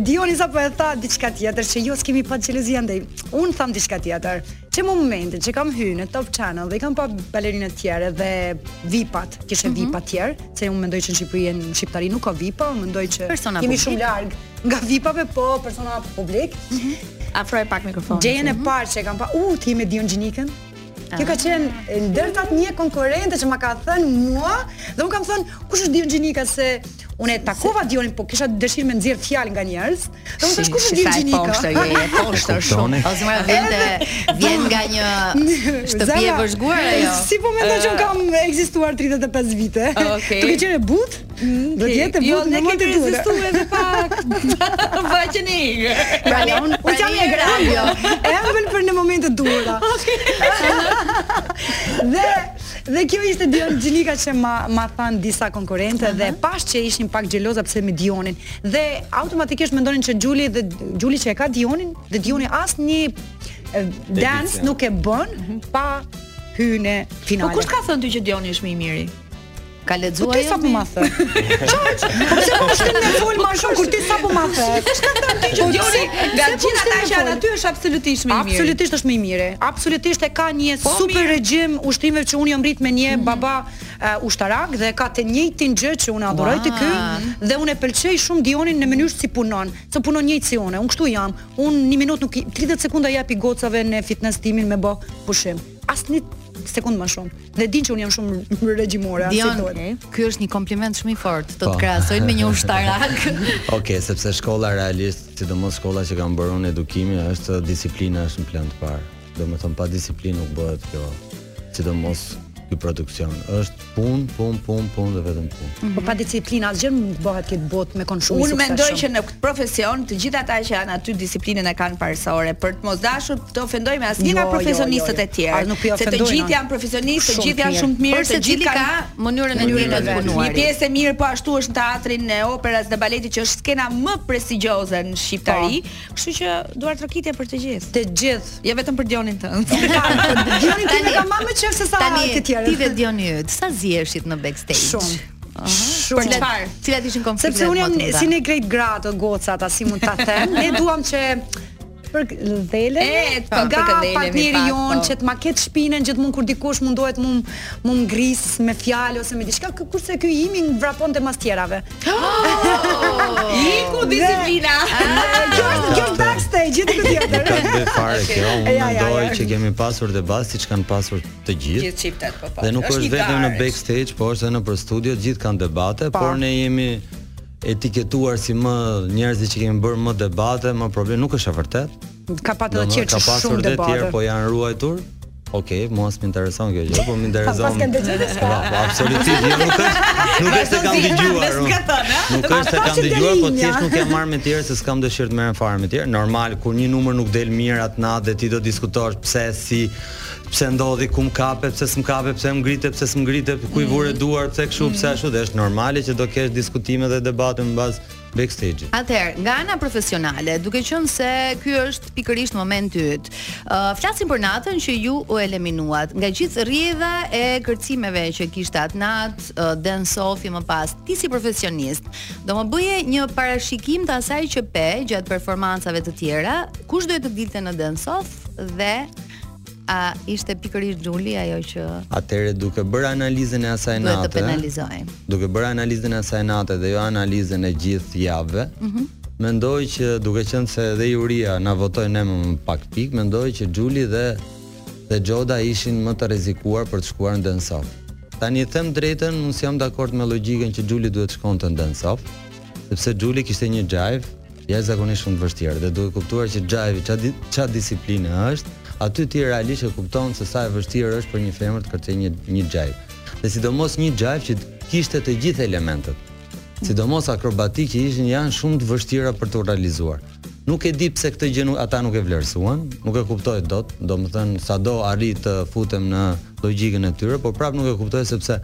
[SPEAKER 4] Dioni sapo e tha diçka tjetër që jo s'kemi pa xhelozi andej. Un tham diçka tjetër. Që në momentin që kam hyrë në Top Channel dhe kam pa balerinat e tjera dhe VIP-at, kishte mhm. VIP-at tjerë, se unë mendoj që në Shqipëri në Shqiptari nuk ka VIP-a, unë mendoj që
[SPEAKER 2] persona
[SPEAKER 4] jemi shumë larg nga VIP-ave, po persona publik.
[SPEAKER 1] Mhm. Afroje pak mikrofonin.
[SPEAKER 4] Gjënë e mhm. parë që kam pa, u uh, ti me Dion Gjinikën? Kjo ka qenë ndër ta një konkurrente që ma ka thënë mua dhe unë kam thënë kush është Dion Gjinika se unë e takova se... Dionin po kisha dëshirë me nxjerr fjalë nga njerëzit. Dhe unë thash kush është Dion Gjinika?
[SPEAKER 1] Po është ai, po është
[SPEAKER 5] shumë.
[SPEAKER 2] Po zemra vjen te vjen nga një shtëpi e vëzhguar ajo.
[SPEAKER 4] Si po mendon që kam ekzistuar 35 vite.
[SPEAKER 1] Okej.
[SPEAKER 4] Okay. Ke qenë butë? Mm, do të jetë e
[SPEAKER 1] jo, butë
[SPEAKER 4] në
[SPEAKER 1] momente
[SPEAKER 4] të duhura.
[SPEAKER 1] Jo, ne kemi pak. Ka qenë e ligë.
[SPEAKER 4] Pra ne unë u jam e radio. E ëmbël por në momente të duhura. dhe dhe kjo ishte Dion Gjinika që ma ma thanë disa konkurrente uh -huh. dhe pas që ishin pak xheloza pse me Dionin dhe automatikisht mendonin që Xhuli dhe Xhuli që e ka Dionin dhe Dioni asnjë dance nuk e bën mhm. pa hy në finale.
[SPEAKER 1] Po kush të ka thënë ty që Dioni është më i miri?
[SPEAKER 2] Ka lexuar
[SPEAKER 4] ti sa po ma the. Çaj, po pse po shkon me fol më shumë kur ti sa po ma the?
[SPEAKER 1] Çka ta di që Dioni nga gjithë ata që janë aty është absolutisht më i miri.
[SPEAKER 4] Absolutisht është më i miri. Absolutisht e ka një
[SPEAKER 1] po,
[SPEAKER 4] super regjim ushtrimeve që unë jam rrit me një mhm. baba ushtarak dhe ka të njëjtin gjë që unë adhuroj të ky dhe unë e pëlqej shumë Dionin në mënyrë si punon, se punon njëjtë si unë. Unë kështu jam. Unë një minutë nuk 30 sekonda jap i gocave në fitnesin tim me bë pushim. Asnjë sekond më shumë. Dhe din që unë jam shumë regjimore, si thonë.
[SPEAKER 2] Ky është një kompliment shumë i fortë, të të po. krahasojnë me një ushtarak.
[SPEAKER 5] Okej, okay, sepse shkolla realisht, sidomos shkolla që kam bërë unë edukimi, është disiplina është në plan të parë. Domethënë pa disiplinë nuk bëhet kjo. Sidomos ky produksion. Është pun, pun, pun, pun dhe vetëm pun.
[SPEAKER 4] Po pa disiplinë asgjë nuk bëhet n'këtë botë me kon shum.
[SPEAKER 1] Unë mendoj që në profesion, të gjithë ata që janë aty disiplinën e kanë parësore. Për të mos dashur të ofendoj me asnjë
[SPEAKER 4] jo,
[SPEAKER 1] nga
[SPEAKER 4] jo,
[SPEAKER 1] profesionistët
[SPEAKER 4] jo, jo, e tjerë. Jo,
[SPEAKER 1] se të gjithë janë profesionistë, të gjithë janë shumë të mirë, të gjithë
[SPEAKER 2] kanë ka mënyrën e tyre të punuar.
[SPEAKER 1] Një pjesë e mirë po ashtu është në teatrin e operas dhe baletit që është skena më prestigjioze në Shqipëri, po. kështu që duartrokitje për të gjithë.
[SPEAKER 4] Të gjithë,
[SPEAKER 1] jo vetëm për Dionin tënd.
[SPEAKER 4] Dionin tënd
[SPEAKER 2] e
[SPEAKER 4] kam më më çfarë se sa të tjerë.
[SPEAKER 2] Ti dhe Dioni yt, sa ziheshit në backstage.
[SPEAKER 4] Shumë. Shumë.
[SPEAKER 1] Për çfarë?
[SPEAKER 2] Cilat ishin konfliktet?
[SPEAKER 4] Sepse unë jam si ne gratë gra të gocat, as si mund ta them. Ne duam që përkëdhele
[SPEAKER 1] e të po,
[SPEAKER 4] nga partneri jon
[SPEAKER 1] po.
[SPEAKER 4] që të ma ketë shpinën gjithmonë kur dikush mundohet mum mum ngris me fjalë ose me diçka kurse ky imi vrapon mas tjerave
[SPEAKER 1] iku disiplina
[SPEAKER 4] kjo është kjo është backstage gjithë këtë tjetër ja ja ja
[SPEAKER 5] që kemi pasur debat siç kanë pasur të gjithë.
[SPEAKER 1] Gjithë çiftet, po po.
[SPEAKER 5] Dhe nuk është,
[SPEAKER 1] është
[SPEAKER 5] vetëm në backstage, por është edhe nëpër studio, gjithë kanë debate,
[SPEAKER 4] po.
[SPEAKER 5] por ne jemi etiketuar si më njerëzit që kemi bërë më debate, më problem, nuk është e vërtetë.
[SPEAKER 4] Ka patur edhe
[SPEAKER 5] çift
[SPEAKER 4] shumë
[SPEAKER 5] debate.
[SPEAKER 4] Ka
[SPEAKER 5] pasur
[SPEAKER 4] edhe
[SPEAKER 5] po janë ruajtur. Ok, mua s'më intereson kjo gjë, po më intereson.
[SPEAKER 4] Paske dëgjuar diçka.
[SPEAKER 5] Po, po absolutisht, jo nuk është. Nuk është se kam dëgjuar. Nuk është se kam dëgjuar, po thjesht nuk jam marrë me tjerë se s'kam dëshirë të merrem fare me tjerë. Normal, kur një numër nuk del mirë atë natë dhe ti do diskutosh pse si pse ndodhi, ku më kape, pse s'më kape, pse më ngrite, pse s'më ngrite, ku i vure mm. duar, pse kështu, pse mm. ashtu, dhe është normale që do kesh diskutime dhe debate mbas backstage.
[SPEAKER 2] Atëherë, nga ana profesionale, duke qenë se ky është pikërisht momenti yt. Uh, flasim për natën që ju u eliminuat. Nga gjithë rrjedha e kërcimeve që kishte atë natë, uh, Dance Off-i më pas, ti si profesionist, do më bëje një parashikim të asaj që pe gjatë performancave të tjera, kush do të dilte në Dance Off dhe A ishte pikërisht Xhuli ajo që
[SPEAKER 5] Atëherë duke bërë analizën e asaj natë.
[SPEAKER 2] Duhet të penalizojmë.
[SPEAKER 5] Duke bërë analizën e asaj natë dhe jo analizën e gjithë javëve. Mhm. Mm mendoj që duke qenë se edhe Juria na votoi ne më pak pikë, mendoj që Xhuli dhe dhe Xhoda ishin më të rrezikuar për të shkuar në Dance Off. Tani them të drejtën, unë s'jam dakord me logjikën që Xhuli duhet të shkonte në Dance Off. Sepse Xhuli kishte një xhajv jashtëzakonisht shumë të vështirë dhe duke kuptuar që xhajvi ça di, ça disipline është, aty ti realisht e kupton se sa e vështirë është për një femër të kërcejë një një xhajv. Dhe sidomos një xhajv që kishte të gjithë elementët. Sidomos akrobatikë që ishin janë shumë të vështira për t'u realizuar. Nuk e di pse këtë gjë nuk ata nuk e vlerësuan, nuk e kuptoj dot, domethënë sado arrij të futem në logjikën e tyre, por prapë nuk e kuptoj sepse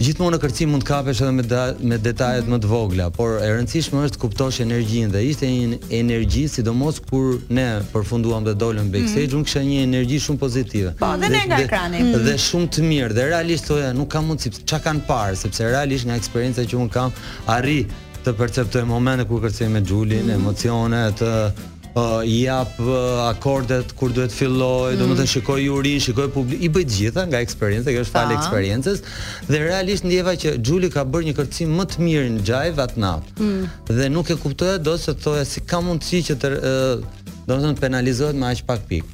[SPEAKER 5] gjithmonë në kërcim mund të kapesh edhe me da, me detajet më të vogla, por e rëndësishme është të kuptosh energjinë dhe ishte një energji sidomos kur ne përfunduam dhe dolëm backstage, mm. unë kisha një energji shumë pozitive.
[SPEAKER 1] Po, dhe, dhe ne nga ekrani.
[SPEAKER 5] Dhe, dhe mm. shumë të mirë dhe realisht thoja nuk ka mundësi çfarë kanë parë, sepse realisht nga eksperienca që unë kam arrij të perceptoj momentet kur kërcej me Xhulin, mm -hmm. emocionet uh, jap uh, akordet kur duhet të filloj, mm. domethënë shikoj jurinë, shikoj publik, i bëj të gjitha nga eksperjenca, kjo është falë eksperiencës dhe realisht ndjeva që Xhuli ka bërë një kërcim më të mirë në Xhajv atë natë. Mm. Dhe nuk e kuptoja dot se thoja si ka mundësi që të uh, domethënë penalizohet me aq pak pikë.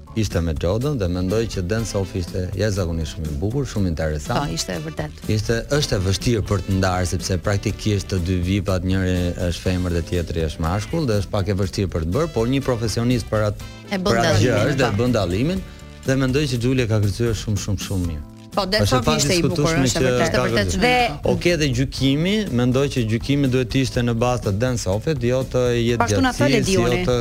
[SPEAKER 4] Ishte
[SPEAKER 1] me
[SPEAKER 5] Xhodën dhe mendoj që Dance Off ishte jashtëzakonisht shumë i bukur, shumë interesant.
[SPEAKER 2] Po, ishte e vërtet.
[SPEAKER 5] Ishte është e vështirë për të ndarë sepse praktikisht të dy vipat njëri është femër dhe tjetri është mashkull dhe është pak e vështirë për të bërë, por një profesionist prapë
[SPEAKER 2] e bën dallimin,
[SPEAKER 5] është dhe
[SPEAKER 2] po.
[SPEAKER 5] bën dallimin dhe mendoj që Xhuli ka kërcyer shumë shumë shumë mirë.
[SPEAKER 1] Po, dhe
[SPEAKER 5] të
[SPEAKER 1] ishte i bukur, është e
[SPEAKER 5] vërtetë.
[SPEAKER 2] Është e vërtetë.
[SPEAKER 4] Dhe
[SPEAKER 5] ok dhe gjykimi, mendoj që gjykimi duhet të ishte në bazë të dance off-it, jo të jetë gjatësi, jo të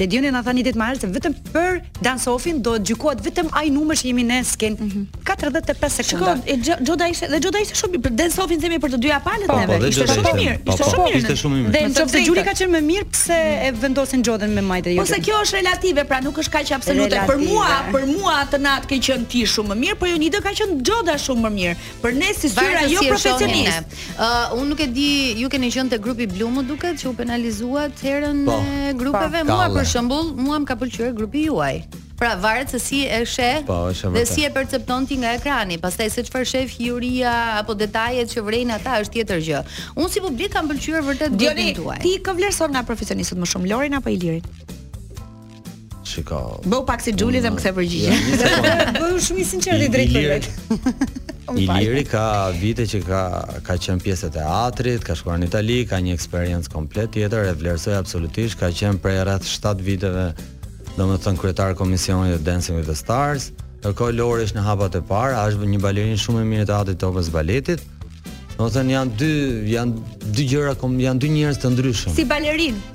[SPEAKER 4] Dhe Dioni na tha një ditë më herët se vetëm për dance offin do të gjykohet vetëm ai numër që jemi në skenë mm
[SPEAKER 1] -hmm.
[SPEAKER 4] 45
[SPEAKER 1] sekonda. Shiko, Xhoda ishte dhe Xhoda ishte shumë për dance offin themi për të dyja palët
[SPEAKER 5] po,
[SPEAKER 1] neve.
[SPEAKER 5] Po,
[SPEAKER 1] ishte shumë mirë,
[SPEAKER 5] po,
[SPEAKER 1] ishte
[SPEAKER 5] po,
[SPEAKER 1] shumë mirë.
[SPEAKER 5] Ishte shumë mirë.
[SPEAKER 4] Dhe në qoftë se
[SPEAKER 1] Xhuli
[SPEAKER 4] ka qenë më mirë pse e vendosin Xhodën me mbajt e
[SPEAKER 1] Po se kjo është relative, pra nuk është kaq absolute. Për mua, për mua atë natë ke qenë Ti je shumë më mirë, për Jonidën ka qenë Xhoda shumë më mirë. Për ne si
[SPEAKER 2] sy, pra
[SPEAKER 1] jo
[SPEAKER 2] si
[SPEAKER 1] profesionist.
[SPEAKER 2] Ë, uh, unë nuk e di, ju keni qenë te grupi blu më duket që u penalizuat herën
[SPEAKER 5] po,
[SPEAKER 2] e grupeve.
[SPEAKER 5] Po,
[SPEAKER 2] mua për shembull, mua më ka pëlqyer grupi juaj. Pra varet se si e sheh
[SPEAKER 5] po,
[SPEAKER 2] dhe si e percepton ti nga ekrani. Pastaj se çfarë shef juria apo detajet që vërejnë ata është tjetër gjë. Unë si publik kam pëlqyer vërtet grupin tuaj.
[SPEAKER 1] Ti kë vlerëson nga profesionistët më shumë, Lorin apo Ilirin?
[SPEAKER 5] Shiko.
[SPEAKER 1] Bëhu pak si Xhuli dhe më kthe përgjigje.
[SPEAKER 4] Bëhu shumë i sinqertë i drejtpërdrejtë.
[SPEAKER 5] Iliri ka vite që ka ka qenë pjesë e teatrit, ka shkuar në Itali, ka një eksperiencë komplet tjetër e vlerësoj absolutisht, ka qenë prej rreth 7 viteve, domethënë kryetar i komisionit të Dancing with the Stars. Ndërkohë Lori është në hapat e para, është një balerin shumë i mirë i teatrit të Operës Baletit. Domethënë janë dy janë dy gjëra kom janë dy njerëz të ndryshëm.
[SPEAKER 1] Si balerin.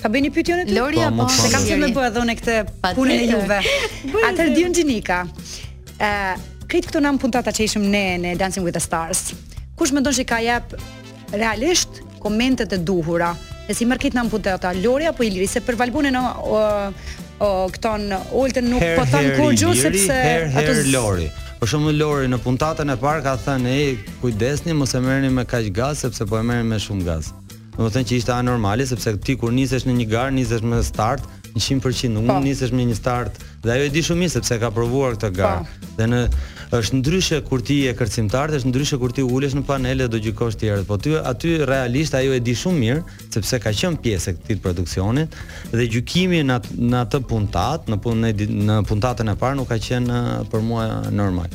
[SPEAKER 4] Ta bëni pyetjen ty.
[SPEAKER 2] Lori
[SPEAKER 5] po,
[SPEAKER 2] apo
[SPEAKER 4] se kam se më bëra dhe unë këtë punën e juve. Atë Dion Ginika. Ë, uh, krejt këto nëntë puntata që ishim ne në Dancing with the Stars. Kush mendon se ka jep realisht komentet e duhura? E si marr këto nëntë puntata Lori apo Iliri se për Valbonën në o këton Oltën nuk
[SPEAKER 5] her,
[SPEAKER 4] po
[SPEAKER 5] tan
[SPEAKER 4] kur
[SPEAKER 5] gju
[SPEAKER 4] sepse
[SPEAKER 5] her, her,
[SPEAKER 4] ato
[SPEAKER 5] Lori. Për shembull Lori në puntatën e parë ka thënë, "Ej, kujdesni, mos e merrni me kaq gaz sepse po e merrni me shumë gaz." Domethënë që ishte anormale sepse ti kur nisesh në një garë, nisesh me start 100%, nuk
[SPEAKER 4] po.
[SPEAKER 5] mund nisesh me një start. Dhe ajo e di shumë mirë sepse ka provuar këtë garë.
[SPEAKER 4] Po.
[SPEAKER 5] Dhe në është ndryshe kur ti je kërcimtar, është ndryshe kur ti ulesh në panel dhe do gjykosh të tjerët. Po ti aty realisht ajo e di shumë mirë sepse ka qenë pjesë e këtij produksioni dhe gjykimi në atë, në atë puntatë, në punë në puntatën e parë nuk ka qenë për mua normal.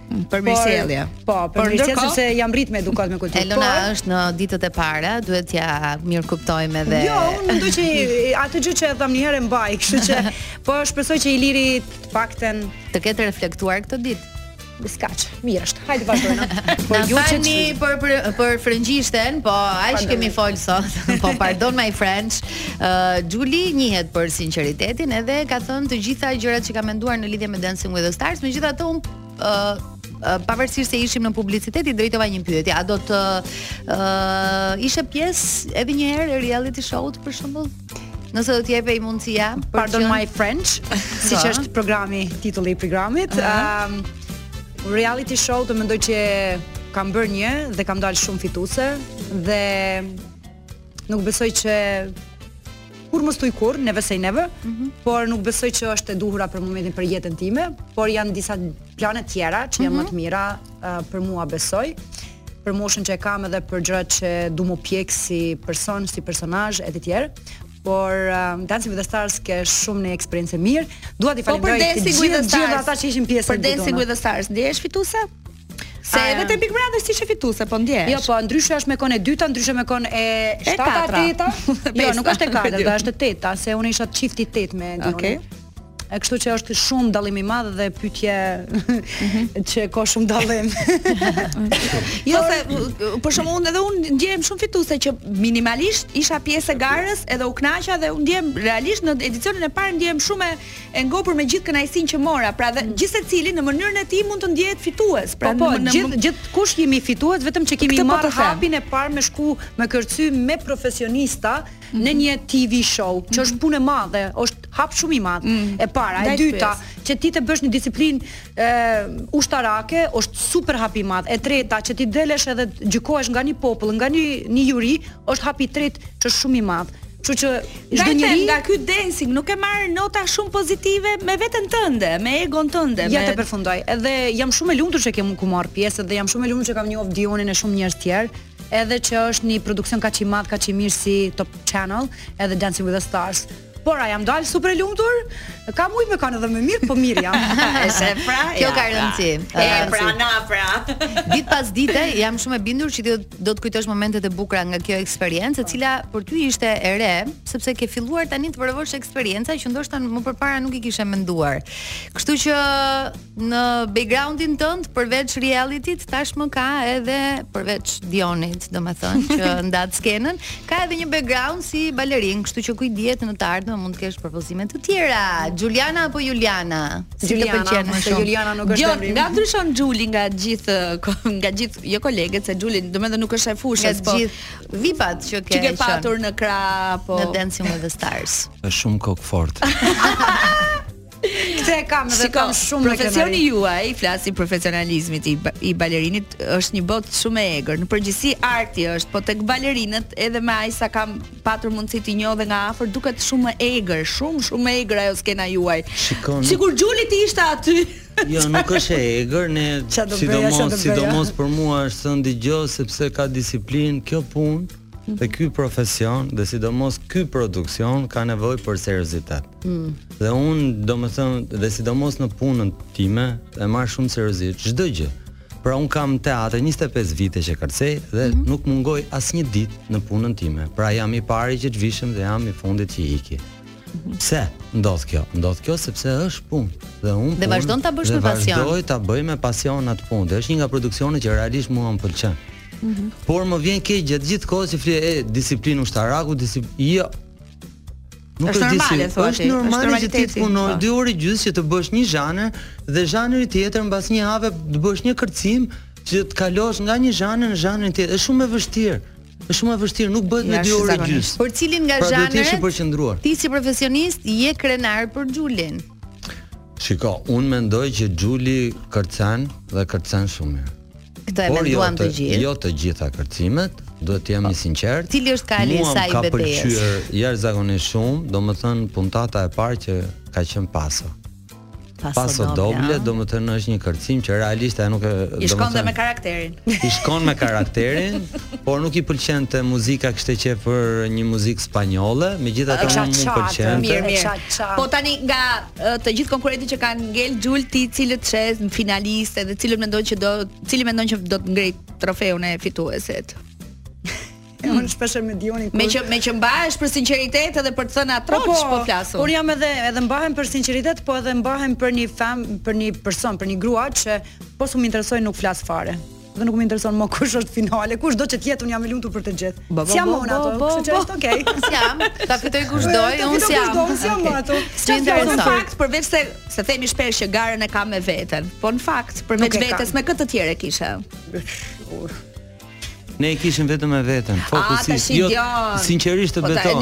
[SPEAKER 5] për
[SPEAKER 1] mirësjellje.
[SPEAKER 4] Po, për mirësjellje sepse jam rrit me edukatë me kulturë.
[SPEAKER 2] Elona
[SPEAKER 4] por,
[SPEAKER 2] është në ditët e para, duhet ta mirëkuptojmë edhe.
[SPEAKER 4] Jo, unë du që atë gjë që e thom një herë mbaj, kështu që po shpresoj që Iliri të paktën
[SPEAKER 2] të ketë reflektuar këto ditë.
[SPEAKER 4] Skaç, mirë është. Hajde vazhdojmë.
[SPEAKER 2] Po
[SPEAKER 4] ju
[SPEAKER 2] çeni për për për frëngjishten, po aq kemi fol sot. Po pardon my French. Ë uh, Xhuli njihet për sinqeritetin edhe ka thënë të gjitha gjërat që ka menduar në lidhje me Dancing with the Stars, megjithatë unë ë uh, pavarësisht se ishim në publicitet i drejtova një pyetje, a do të ë uh, ishe pjesë edhe një herë e reality show-t për shembull? Nëse do të të jepej mundësia,
[SPEAKER 4] pardon my French, siç është programi, titulli i programit, ë uh -huh. um, reality show të mendoj që kam bërë një dhe kam dalë shumë fituse dhe Nuk besoj që kurrë mos thuj kurrë, never say never, mm -hmm. por nuk besoj që është e duhura për momentin për jetën time, por janë disa plane tjera që janë mm -hmm. më të mhm. mira uh, për mua besoj për moshën që e kam edhe për gjërat që du m'u pjek si person, si personazh e të tjerë por um, Dancing with the Stars ke shumë një eksperiencë e mirë. Dua t'i
[SPEAKER 1] po,
[SPEAKER 4] falenderoj të gjithë gjithë ata që ishin pjesë
[SPEAKER 1] e Dancing with the Stars. Ndjehesh fituese? Se
[SPEAKER 4] A,
[SPEAKER 1] edhe te Big Brother si ishe fituese, po ndjesh.
[SPEAKER 4] Jo, po ndryshe është me kon e dyta, ndryshe me kon e shtata, teta. jo, nuk është e katërt, është e teta, se unë isha çifti i tetë me Dionin.
[SPEAKER 1] Okej. Okay.
[SPEAKER 4] E kështu që është shumë dallim i madh dhe patjetër mhm. që ka shumë dallim.
[SPEAKER 1] jo se për shkak unë edhe unë ndjehem shumë fituese që minimalisht isha pjesë e garës edhe u kënaqa dhe unë ndjehem realisht në edicionin e parë ndjehem shumë e e ngopur me gjithë kënaqësinë që mora, pra dhe mm. gjithsecili në mënyrën e tij mund të ndjehet fitues. Pra
[SPEAKER 4] po, po,
[SPEAKER 1] në gjithë
[SPEAKER 4] gjithë kush jemi fitues vetëm që kemi marrë hapin e parë me shku me kërcy me profesionista
[SPEAKER 1] mm -hmm.
[SPEAKER 4] në një TV show, që mm -hmm. është mhm. punë e madhe, është hap shumë i madh. Mm -hmm. E para, e dyta, që ti të bësh një disiplinë ushtarake, është super hap i madh. E treta, që ti del edhe gjykohesh nga një popull, nga një një juri, është hap i tretë që është shumë i madh. Kështu që Çdo njeri Prandaj
[SPEAKER 1] nga ky dancing nuk merr nota shumë pozitive me veten tënde, me egon tënde, me Ja
[SPEAKER 4] të përfundoj. Edhe jam shumë e lumtur që kam marrë pjesë dhe jam shumë e lumtur që kam njohur Dionin e shumë njerëz të tjerë, edhe që është një produksion kaq i madh, kaq i mirë si Top Channel, edhe Dancing with the Stars. Por a jam dalë super e lumtur? Ka mujt me kanë edhe më mirë, po mirë jam.
[SPEAKER 1] E pra.
[SPEAKER 2] Kjo ka
[SPEAKER 1] pra.
[SPEAKER 2] rëndësi.
[SPEAKER 1] E pra na pra.
[SPEAKER 2] Ditë pas dite jam shumë e bindur që ti do të Do të kujtosh momentet e bukura nga kjo eksperiencë, e cila për ty ishte e re, sepse ke filluar tani të provosh eksperienca që ndoshta më përpara nuk i kishe menduar. Kështu që në backgroundin tënd përveç reality-t tashmë ka edhe përveç Dionit, domethënë që ndatë skenën, ka edhe një background si balerin, kështu që ku i dihet në të ardhmen mund të kesh propozime të tjera. Xhuliana apo Juliana? Si të pëlqen më shumë.
[SPEAKER 4] Juliana nuk është emri.
[SPEAKER 1] Nga ndryshon Xhuli nga gjithë nga gjithë jo kolegët se Xhuli domethënë nuk është e fushës, po.
[SPEAKER 2] Gjithë vipat që ke.
[SPEAKER 1] Që i
[SPEAKER 2] ke
[SPEAKER 1] patur në krah apo
[SPEAKER 2] Në Dancing with the Stars.
[SPEAKER 5] Është shumë kokëfortë.
[SPEAKER 4] Këtë e kam
[SPEAKER 1] dhe
[SPEAKER 4] kam shumë
[SPEAKER 1] profesioni juaj, flas i profesionalizmit i, i balerinit është një botë shumë e egër. Në përgjithësi arti është, po tek balerinët edhe me ai sa kam patur mundësi t'i njoh dhe nga afër duket shumë më egër, shumë shumë më egër ajo skena juaj.
[SPEAKER 5] Shikon.
[SPEAKER 1] Sikur Xhuli ti ishte aty.
[SPEAKER 5] Jo, nuk është e egër, ne sidomos sidomos për mua është thënë dëgjoj sepse ka disiplinë kjo punë dhe ky profesion dhe sidomos ky produksion ka nevojë për seriozitet.
[SPEAKER 4] Mm.
[SPEAKER 5] Dhe un, domethënë, dhe sidomos në punën time e marr shumë seriozisht çdo gjë. Pra un kam në teatër 25 vite që kërcej dhe
[SPEAKER 4] mm -hmm.
[SPEAKER 5] nuk mungoj asnjë ditë në punën time. Pra jam i pari që të vishem dhe jam i fundit që iki.
[SPEAKER 4] Mhm.
[SPEAKER 5] Pse ndodh kjo? Ndodh kjo sepse është punë dhe unë
[SPEAKER 2] dhe vazhdon ta bësh me pasion.
[SPEAKER 5] Vazhdoj ta bëj me pasion atë punë. Është një nga produksionet që realisht mua më pëlqen.
[SPEAKER 2] Mm -hmm.
[SPEAKER 5] Por më vjen keq gjatë gjithë kohës që flitet disiplinë ushtaraku, disiplinë. Jo. Nuk
[SPEAKER 1] është normale
[SPEAKER 5] si,
[SPEAKER 1] thua ti.
[SPEAKER 5] Është normale që ti të punosh
[SPEAKER 1] po.
[SPEAKER 5] dy orë gjysmë që të bësh një zhanër dhe zhanëri tjetër mbas një jave të bësh një kërcim që të kalosh nga një zhanër në zhanërin tjetër. Është shumë e vështirë. Është shumë e vështirë, nuk bëhet në dy orë gjysmë.
[SPEAKER 2] Për cilin nga,
[SPEAKER 5] pra, zhanërat?
[SPEAKER 2] Ti si profesionist je krenar për Xhulin.
[SPEAKER 5] Shiko, un mendoj që Xhuli kërcen dhe kërcen shumë mirë.
[SPEAKER 2] Këtë e
[SPEAKER 5] mendojmë jo të,
[SPEAKER 2] të gjithë.
[SPEAKER 5] Jo të gjitha kërcimet, duhet të jemi po. sinqert.
[SPEAKER 2] Cili është kali i saj i betejës?
[SPEAKER 5] Më ka pëlqyer jashtëzakonisht shumë, domethënë puntata e parë që ka qenë paso. Paso, paso doble, domethënë është një kërcim që realisht ajo nuk e domethënë.
[SPEAKER 1] I shkon dhe me karakterin.
[SPEAKER 5] I shkon me karakterin, por nuk i pëlqente muzika ishte që për një muzikë spanjolle, megjithatë më pëlqente.
[SPEAKER 1] Mirë, mirë. Po tani nga të gjithë konkurrentët që kanë ngel Xhul ti cilët sheh si finalistë dhe cilët mendon që do cili mendon që do të ngrej trofeun e fituesit.
[SPEAKER 4] Unë shpesh me Dionin kur
[SPEAKER 1] Meqë meqë mbahesh për sinqeritet edhe për të thënë atë po, po flas
[SPEAKER 4] unë. Unë jam edhe edhe mbahem për sinqeritet, po edhe mbahem për një fam, për një person, për një grua që po s'më interesoi nuk flas fare. Dhe nuk më intereson më kush është në finale, kush do të jetë, unë jam e lumtur për të gjithë.
[SPEAKER 1] S'jam
[SPEAKER 4] më
[SPEAKER 1] aty,
[SPEAKER 4] kështu që është okay.
[SPEAKER 2] S'jam, ta fitoj kush
[SPEAKER 4] do,
[SPEAKER 2] unë s'jam.
[SPEAKER 4] Unë s'jam
[SPEAKER 2] më
[SPEAKER 4] aty.
[SPEAKER 2] Çfarë
[SPEAKER 1] do të
[SPEAKER 2] thotë
[SPEAKER 1] fakt për vetë se se themi shpesh që garën e kam me veten. Po në fakt, përveç vetes me kë tjetër e kisha.
[SPEAKER 5] Ne e kishim vetëm me veten,
[SPEAKER 1] fokusi.
[SPEAKER 5] Jo, sinqerisht të
[SPEAKER 2] betohem.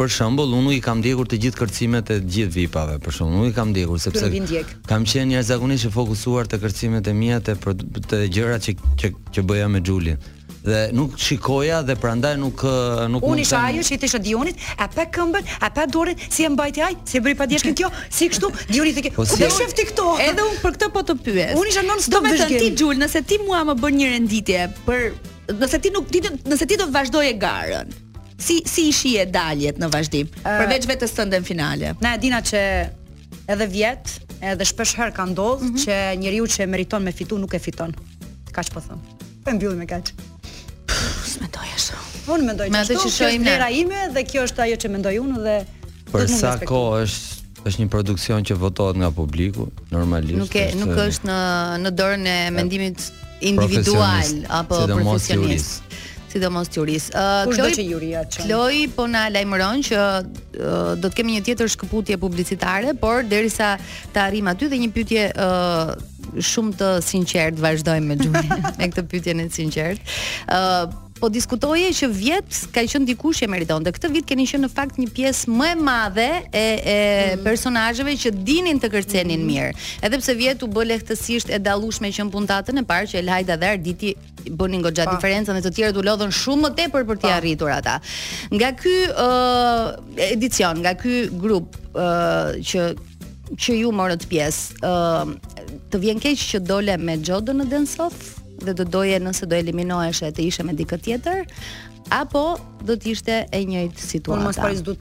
[SPEAKER 2] Për shembull,
[SPEAKER 5] unë
[SPEAKER 1] nuk
[SPEAKER 5] i kam ndjekur të gjithë kërcimet e të gjithë VIP-ave, për shembull, nuk i kam ndjekur sepse kam qenë jashtëzakonisht i fokusuar te kërcimet e mia te te gjërat që që që bëja me Xhulin. Dhe nuk shikoja dhe prandaj nuk nuk
[SPEAKER 4] Unë isha ajo që i thesha Dionit, a pa këmbën, a pa dorën, si e mbajti ai, si e bëri pa djeshkën kjo, si kështu, Dioni thoshte,
[SPEAKER 5] po si
[SPEAKER 4] e shef ti këto?
[SPEAKER 1] Edhe unë për këtë po të pyes.
[SPEAKER 4] Unë isha
[SPEAKER 1] non stop
[SPEAKER 4] vetë
[SPEAKER 1] ti Xhul, nëse ti mua më bën një renditje për nëse ti nuk ti nëse ti do të vazhdoje garën. Si si i shihje daljet në vazhdim, uh, përveç vetes tënde në finale?
[SPEAKER 4] Ne e dimë që edhe vjet, edhe shpesh herë ka ndodhur
[SPEAKER 1] mm -hmm.
[SPEAKER 4] që njeriu që e meriton me fitu nuk e fiton. Kaq po them. Po mbyllim me kaq.
[SPEAKER 1] Mendoj ashtu.
[SPEAKER 4] Unë mendoj
[SPEAKER 2] ashtu.
[SPEAKER 4] Me
[SPEAKER 2] atë që shohim ne.
[SPEAKER 4] Vlera ime dhe kjo është ajo që mendoj unë dhe
[SPEAKER 5] për sa kohë është është një produksion që votohet nga publiku, normalisht.
[SPEAKER 2] Nuk e nuk
[SPEAKER 5] është
[SPEAKER 2] në në dorën e mendimit individual apo profesionist. Sidomos jurisë. Ë
[SPEAKER 4] uh,
[SPEAKER 2] Kloi po na lajmëron që uh, do të kemi një tjetër shkëputje publicitare, por derisa të arrijmë aty dhe një pyetje ë uh, shumë të sinqertë vazhdojmë me Xhulin me këtë pyetjen e sinqertë. Ë uh, Po diskutoje që vjet ka qenë dikush që meritonte. Këtë vit keni qenë në fakt një pjesë më e madhe e e mm. personazheve që dinin të kërcenin mm. mirë. Edhe pse vjet u bë lehtësisht e dallueshme që në puntatën e parë që Elhajda dhe Arditi bënin goxha diferencën dhe të tjerët u lodhën shumë më tepër për t'i arritur ata. Nga ky uh, edicion, nga ky grup uh, që që ju morët pjesë, uh, të vjen keq që dole me Xhodën në Dance Off? dhe do doje nëse do eliminoheshe të ishe me dikë tjetër apo do të ishte e njëjtë situata.
[SPEAKER 4] Unë mos po s'du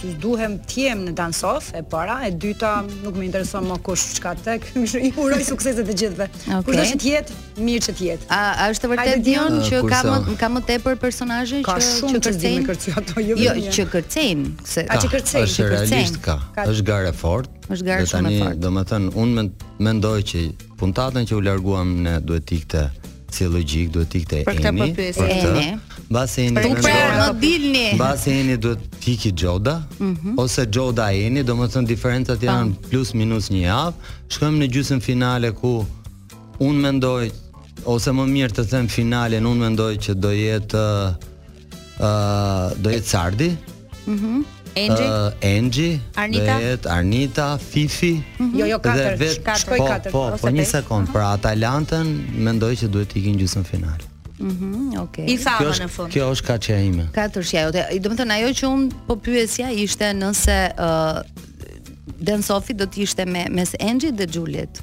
[SPEAKER 4] të duhem të jem në Dance Off e para, e dyta nuk më intereson me kë çka të tek, kështu i uroj suksese të gjithëve.
[SPEAKER 2] Okay.
[SPEAKER 4] Kush do të jetë, mirë që të jetë.
[SPEAKER 2] A, a është vërtet Dion që ka më ka më tepër personazhe që që kërcejnë
[SPEAKER 4] kërcejnë ato jo.
[SPEAKER 2] Jo, që kërcejnë, se
[SPEAKER 4] a që kërcejnë,
[SPEAKER 2] që kërcejnë.
[SPEAKER 5] Realisht ka. Është garë e fortë.
[SPEAKER 2] Është garë shumë e fortë.
[SPEAKER 5] Domethënë, unë mendoj që Puntatën që u larguam ne duhet të ikte si logjik duhet
[SPEAKER 1] të ikte
[SPEAKER 5] Eni. Për këtë po
[SPEAKER 2] Eni.
[SPEAKER 5] Mbas Eni. Për
[SPEAKER 2] këtë po dilni.
[SPEAKER 5] Mbas Enit duhet të ikë Xhoda mm -hmm. ose Xhoda Eni, domethënë diferencat janë po. plus minus një javë. Shkojmë në gjysmë finale ku un mendoj ose më mirë të them finalen un mendoj që do jetë ë uh, do jetë Sardi.
[SPEAKER 1] Mhm.
[SPEAKER 5] Mm Enxhi,
[SPEAKER 1] uh,
[SPEAKER 5] Enxhi, Arnita, jetë, Arnita, Fifi.
[SPEAKER 4] Mm -hmm. Jo,
[SPEAKER 5] jo,
[SPEAKER 4] katër,
[SPEAKER 5] vet,
[SPEAKER 4] katër, shkoj
[SPEAKER 5] po,
[SPEAKER 4] katër.
[SPEAKER 5] Po,
[SPEAKER 4] po,
[SPEAKER 5] po një sekond, uh -huh. për Atalantën mendoj që duhet të iki në gjysmë final.
[SPEAKER 2] Mhm, mm
[SPEAKER 1] okay.
[SPEAKER 5] I
[SPEAKER 1] thava në fund.
[SPEAKER 5] Kjo është katërshja ime.
[SPEAKER 2] Katërshja jote. Domethënë ajo që un po pyesja ishte nëse ë uh, Dance Off-i do të ishte me mes Enxhi dhe
[SPEAKER 5] Xhulit.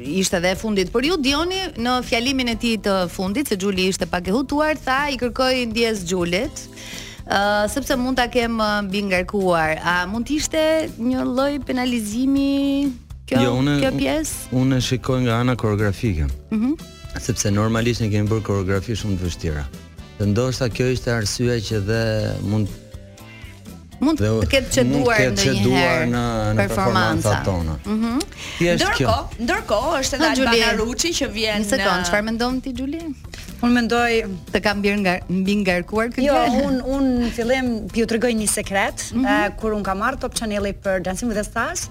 [SPEAKER 5] ishte
[SPEAKER 4] dhe
[SPEAKER 2] e fundit për ju Dioni në fjalimin e tij të fundit se Xhuli ishte pak e hutuar tha i kërkoj ndjes Xhulit Uh, sepse mund ta kem mbingarkuar. A mund të ishte një lloj penalizimi kjo
[SPEAKER 5] jo, une,
[SPEAKER 2] kjo pjesë?
[SPEAKER 5] Unë e shikoj nga ana koreografike.
[SPEAKER 2] Mhm.
[SPEAKER 5] Mm sepse normalisht ne kemi bërë koreografi shumë të vështira. Dhe ndoshta kjo ishte arsyeja që dhe mund
[SPEAKER 2] mund të ketë
[SPEAKER 5] ceduar
[SPEAKER 2] ndonjëherë
[SPEAKER 5] në në performancat tona. Mhm.
[SPEAKER 1] Ndërkohë, ndërkohë është edhe Albana Ruçi që vjen.
[SPEAKER 2] Një sekond, çfarë mendon ti Xhuli?
[SPEAKER 4] Un mendoj
[SPEAKER 2] të kam bir nga mbingarkuar këtë.
[SPEAKER 4] Jo, un në fillim po ju tregoj një sekret,
[SPEAKER 2] mm
[SPEAKER 4] -hmm. kur më ka marr Top Channel-i për Dancing with the Stars,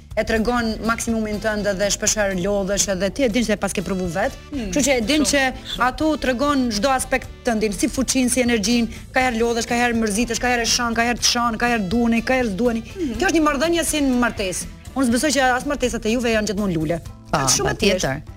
[SPEAKER 4] e tregon maksimumin tënd dhe shpeshherë lodhesh edhe ti e din se e paske provu vet. Hmm, Kështu që e din që aty tregon çdo aspekt tëndin, si fuqin, si energjin, ka herë lodhesh, ka herë mërzitesh, ka herë e shan, ka herë të shan, ka herë duheni, ka herë s'duheni. Hmm. Kjo është një marrëdhënie si në martesë. Unë s'besoj që as martesat e juve janë gjithmonë lule. Po, shumë
[SPEAKER 6] tjetër.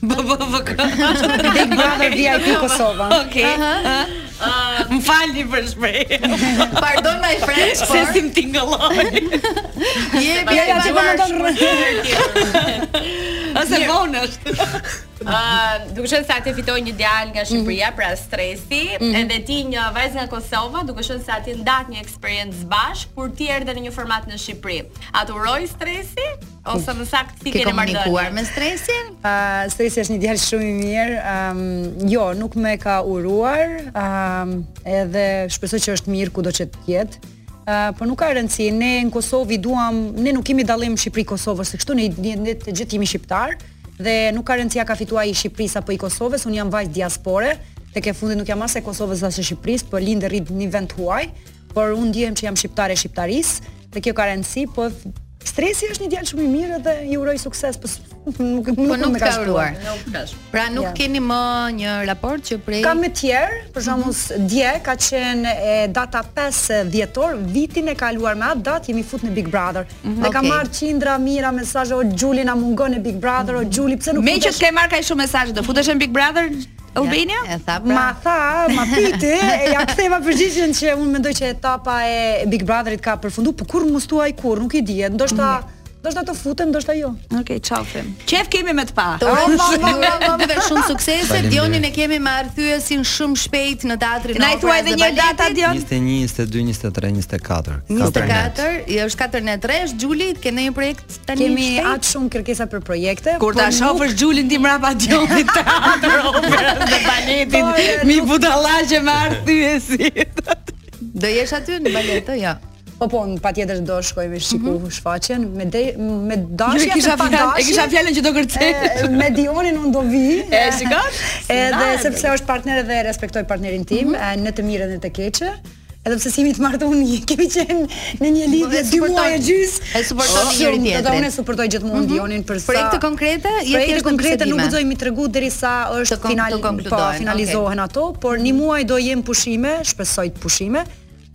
[SPEAKER 6] BBVK.
[SPEAKER 4] Big Brother VIP Kosova.
[SPEAKER 1] Okej. Okay. Uh, më falni për shprehjen.
[SPEAKER 2] Pardon my
[SPEAKER 1] French,
[SPEAKER 2] por se
[SPEAKER 1] si m'tingëllon. Je
[SPEAKER 2] bi
[SPEAKER 4] ja ti më
[SPEAKER 2] ndon
[SPEAKER 4] rrë.
[SPEAKER 1] Ose vonë është.
[SPEAKER 6] Uh, duke qenë se atje fitoi një djalë nga Shqipëria, mm -hmm. pra stresi, mm -hmm. edhe ti një vajzë nga Kosova, duke qenë se atje ndatë një eksperiencë bashkë kur ti erdhe në një format në Shqipëri. A të uroi stresi? ose më saktë
[SPEAKER 2] a
[SPEAKER 6] keni
[SPEAKER 2] më
[SPEAKER 6] komunikuar
[SPEAKER 2] me stresin?
[SPEAKER 4] Ë, uh, stresi është një djalë shumë i mirë. Ëm, um, jo, nuk më ka uruar. Ëm, um, edhe shpresoj që është mirë kudo që të jetë. Uh, po nuk ka rëndësi, ne në Kosovë duam, ne nuk kemi dallim Shqipëri-Kosovë, se kështu ne, ne të gjithë jemi shqiptarë dhe nuk ka rëndësi a ka fituar i Shqipërisë apo i Kosovës, unë jam vajzë diaspore, tek e fundit nuk jam as e Kosovës as e Shqipërisë, po lind e rrit në një vend huaj, Por unë ndjehem që jam shqiptare e shqiptarisë dhe kjo ka rëndësi, po Stresi është një djalë shumë i mirë dhe i uroj sukses, po nuk nuk,
[SPEAKER 2] po nuk
[SPEAKER 4] më
[SPEAKER 2] ka
[SPEAKER 6] shkruar.
[SPEAKER 2] Pra nuk
[SPEAKER 4] ja.
[SPEAKER 2] keni më një raport që prej
[SPEAKER 4] Ka më tjerë, për shembull
[SPEAKER 2] mm -hmm.
[SPEAKER 4] dje ka qenë data 5 dhjetor, vitin e kaluar me atë datë jemi fut në Big Brother. Mm -hmm. Dhe okay.
[SPEAKER 2] kam
[SPEAKER 4] marr qindra mijëra mesazhe o Xhuli na mungon në Big Brother, mm -hmm. o Xhuli pse nuk
[SPEAKER 1] Meqë ke marr kaq shumë mesazhe, do futesh në Big Brother? Albania?
[SPEAKER 2] Ja thashë pra.
[SPEAKER 4] Ma tha, më pyti, e ja ktheva përgjigjen që unë mendoj që etapa e Big Brotherit ka përfundu, por po kurrë mos thuaj kurrë, nuk i dihet, ndoshta mm. Ndoshta do futem, ndoshta jo
[SPEAKER 1] Okej, okay, qau fem Qejf kemi me të pa
[SPEAKER 2] Të rëmë oh, shumë Të
[SPEAKER 5] rëmë dhe shumë suksese
[SPEAKER 2] Dionin e kemi me Arrëthyesin shumë shpejt në teatrin
[SPEAKER 1] Na i thua edhe një datë Dion
[SPEAKER 5] 21, 22, 23, 24
[SPEAKER 2] 24, 24 është 4 në 3, është Xhuli, ke në një projekt Tani
[SPEAKER 4] kemi
[SPEAKER 2] shtet...
[SPEAKER 4] aq shumë kërkesa për projekte.
[SPEAKER 1] Kur ta shofësh nuk... Xhulin ti mbrapa Dionit teatër operës dhe baletit, po, mi budallaqe me Arrëthyesin.
[SPEAKER 2] Do jesh aty në balet, jo.
[SPEAKER 4] Po po, patjetër do shkojmë me e shiku mm -hmm. shfaqjen, me, de, me dashje a pa
[SPEAKER 1] dashje. E kisha fjalën që do kërcej.
[SPEAKER 4] Me Dionin unë do vi.
[SPEAKER 1] E, sigurt?
[SPEAKER 4] Edhe sepse është partner dhe respektoj partnerin tim, mm -hmm. në të mirë dhe të keqe. Edhe pse s'jemi të martuar, kemi qenë në një lidhje dy muaj e gjysë.
[SPEAKER 2] E suportoni
[SPEAKER 4] oh,
[SPEAKER 2] njëri tjetrin.
[SPEAKER 4] Do ta unë suportoj gjithmonë mm -hmm. Dionin për sa.
[SPEAKER 2] Projekte konkrete, je thjesht projekte
[SPEAKER 4] konkrete nuk guxoj me i tregu derisa është
[SPEAKER 2] të
[SPEAKER 4] final,
[SPEAKER 2] të
[SPEAKER 4] po,
[SPEAKER 2] okay.
[SPEAKER 4] finalizohen ato, por një mhm. muaj do jem pushime, shpresoj të pushime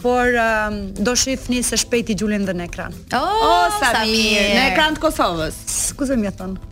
[SPEAKER 4] por um, do shifni se shpejti Xhulin dhe në ekran.
[SPEAKER 2] Oh,
[SPEAKER 1] oh sa, sa mirë! Në ekran të Kosovës.
[SPEAKER 4] S'guxon
[SPEAKER 2] me e thënë.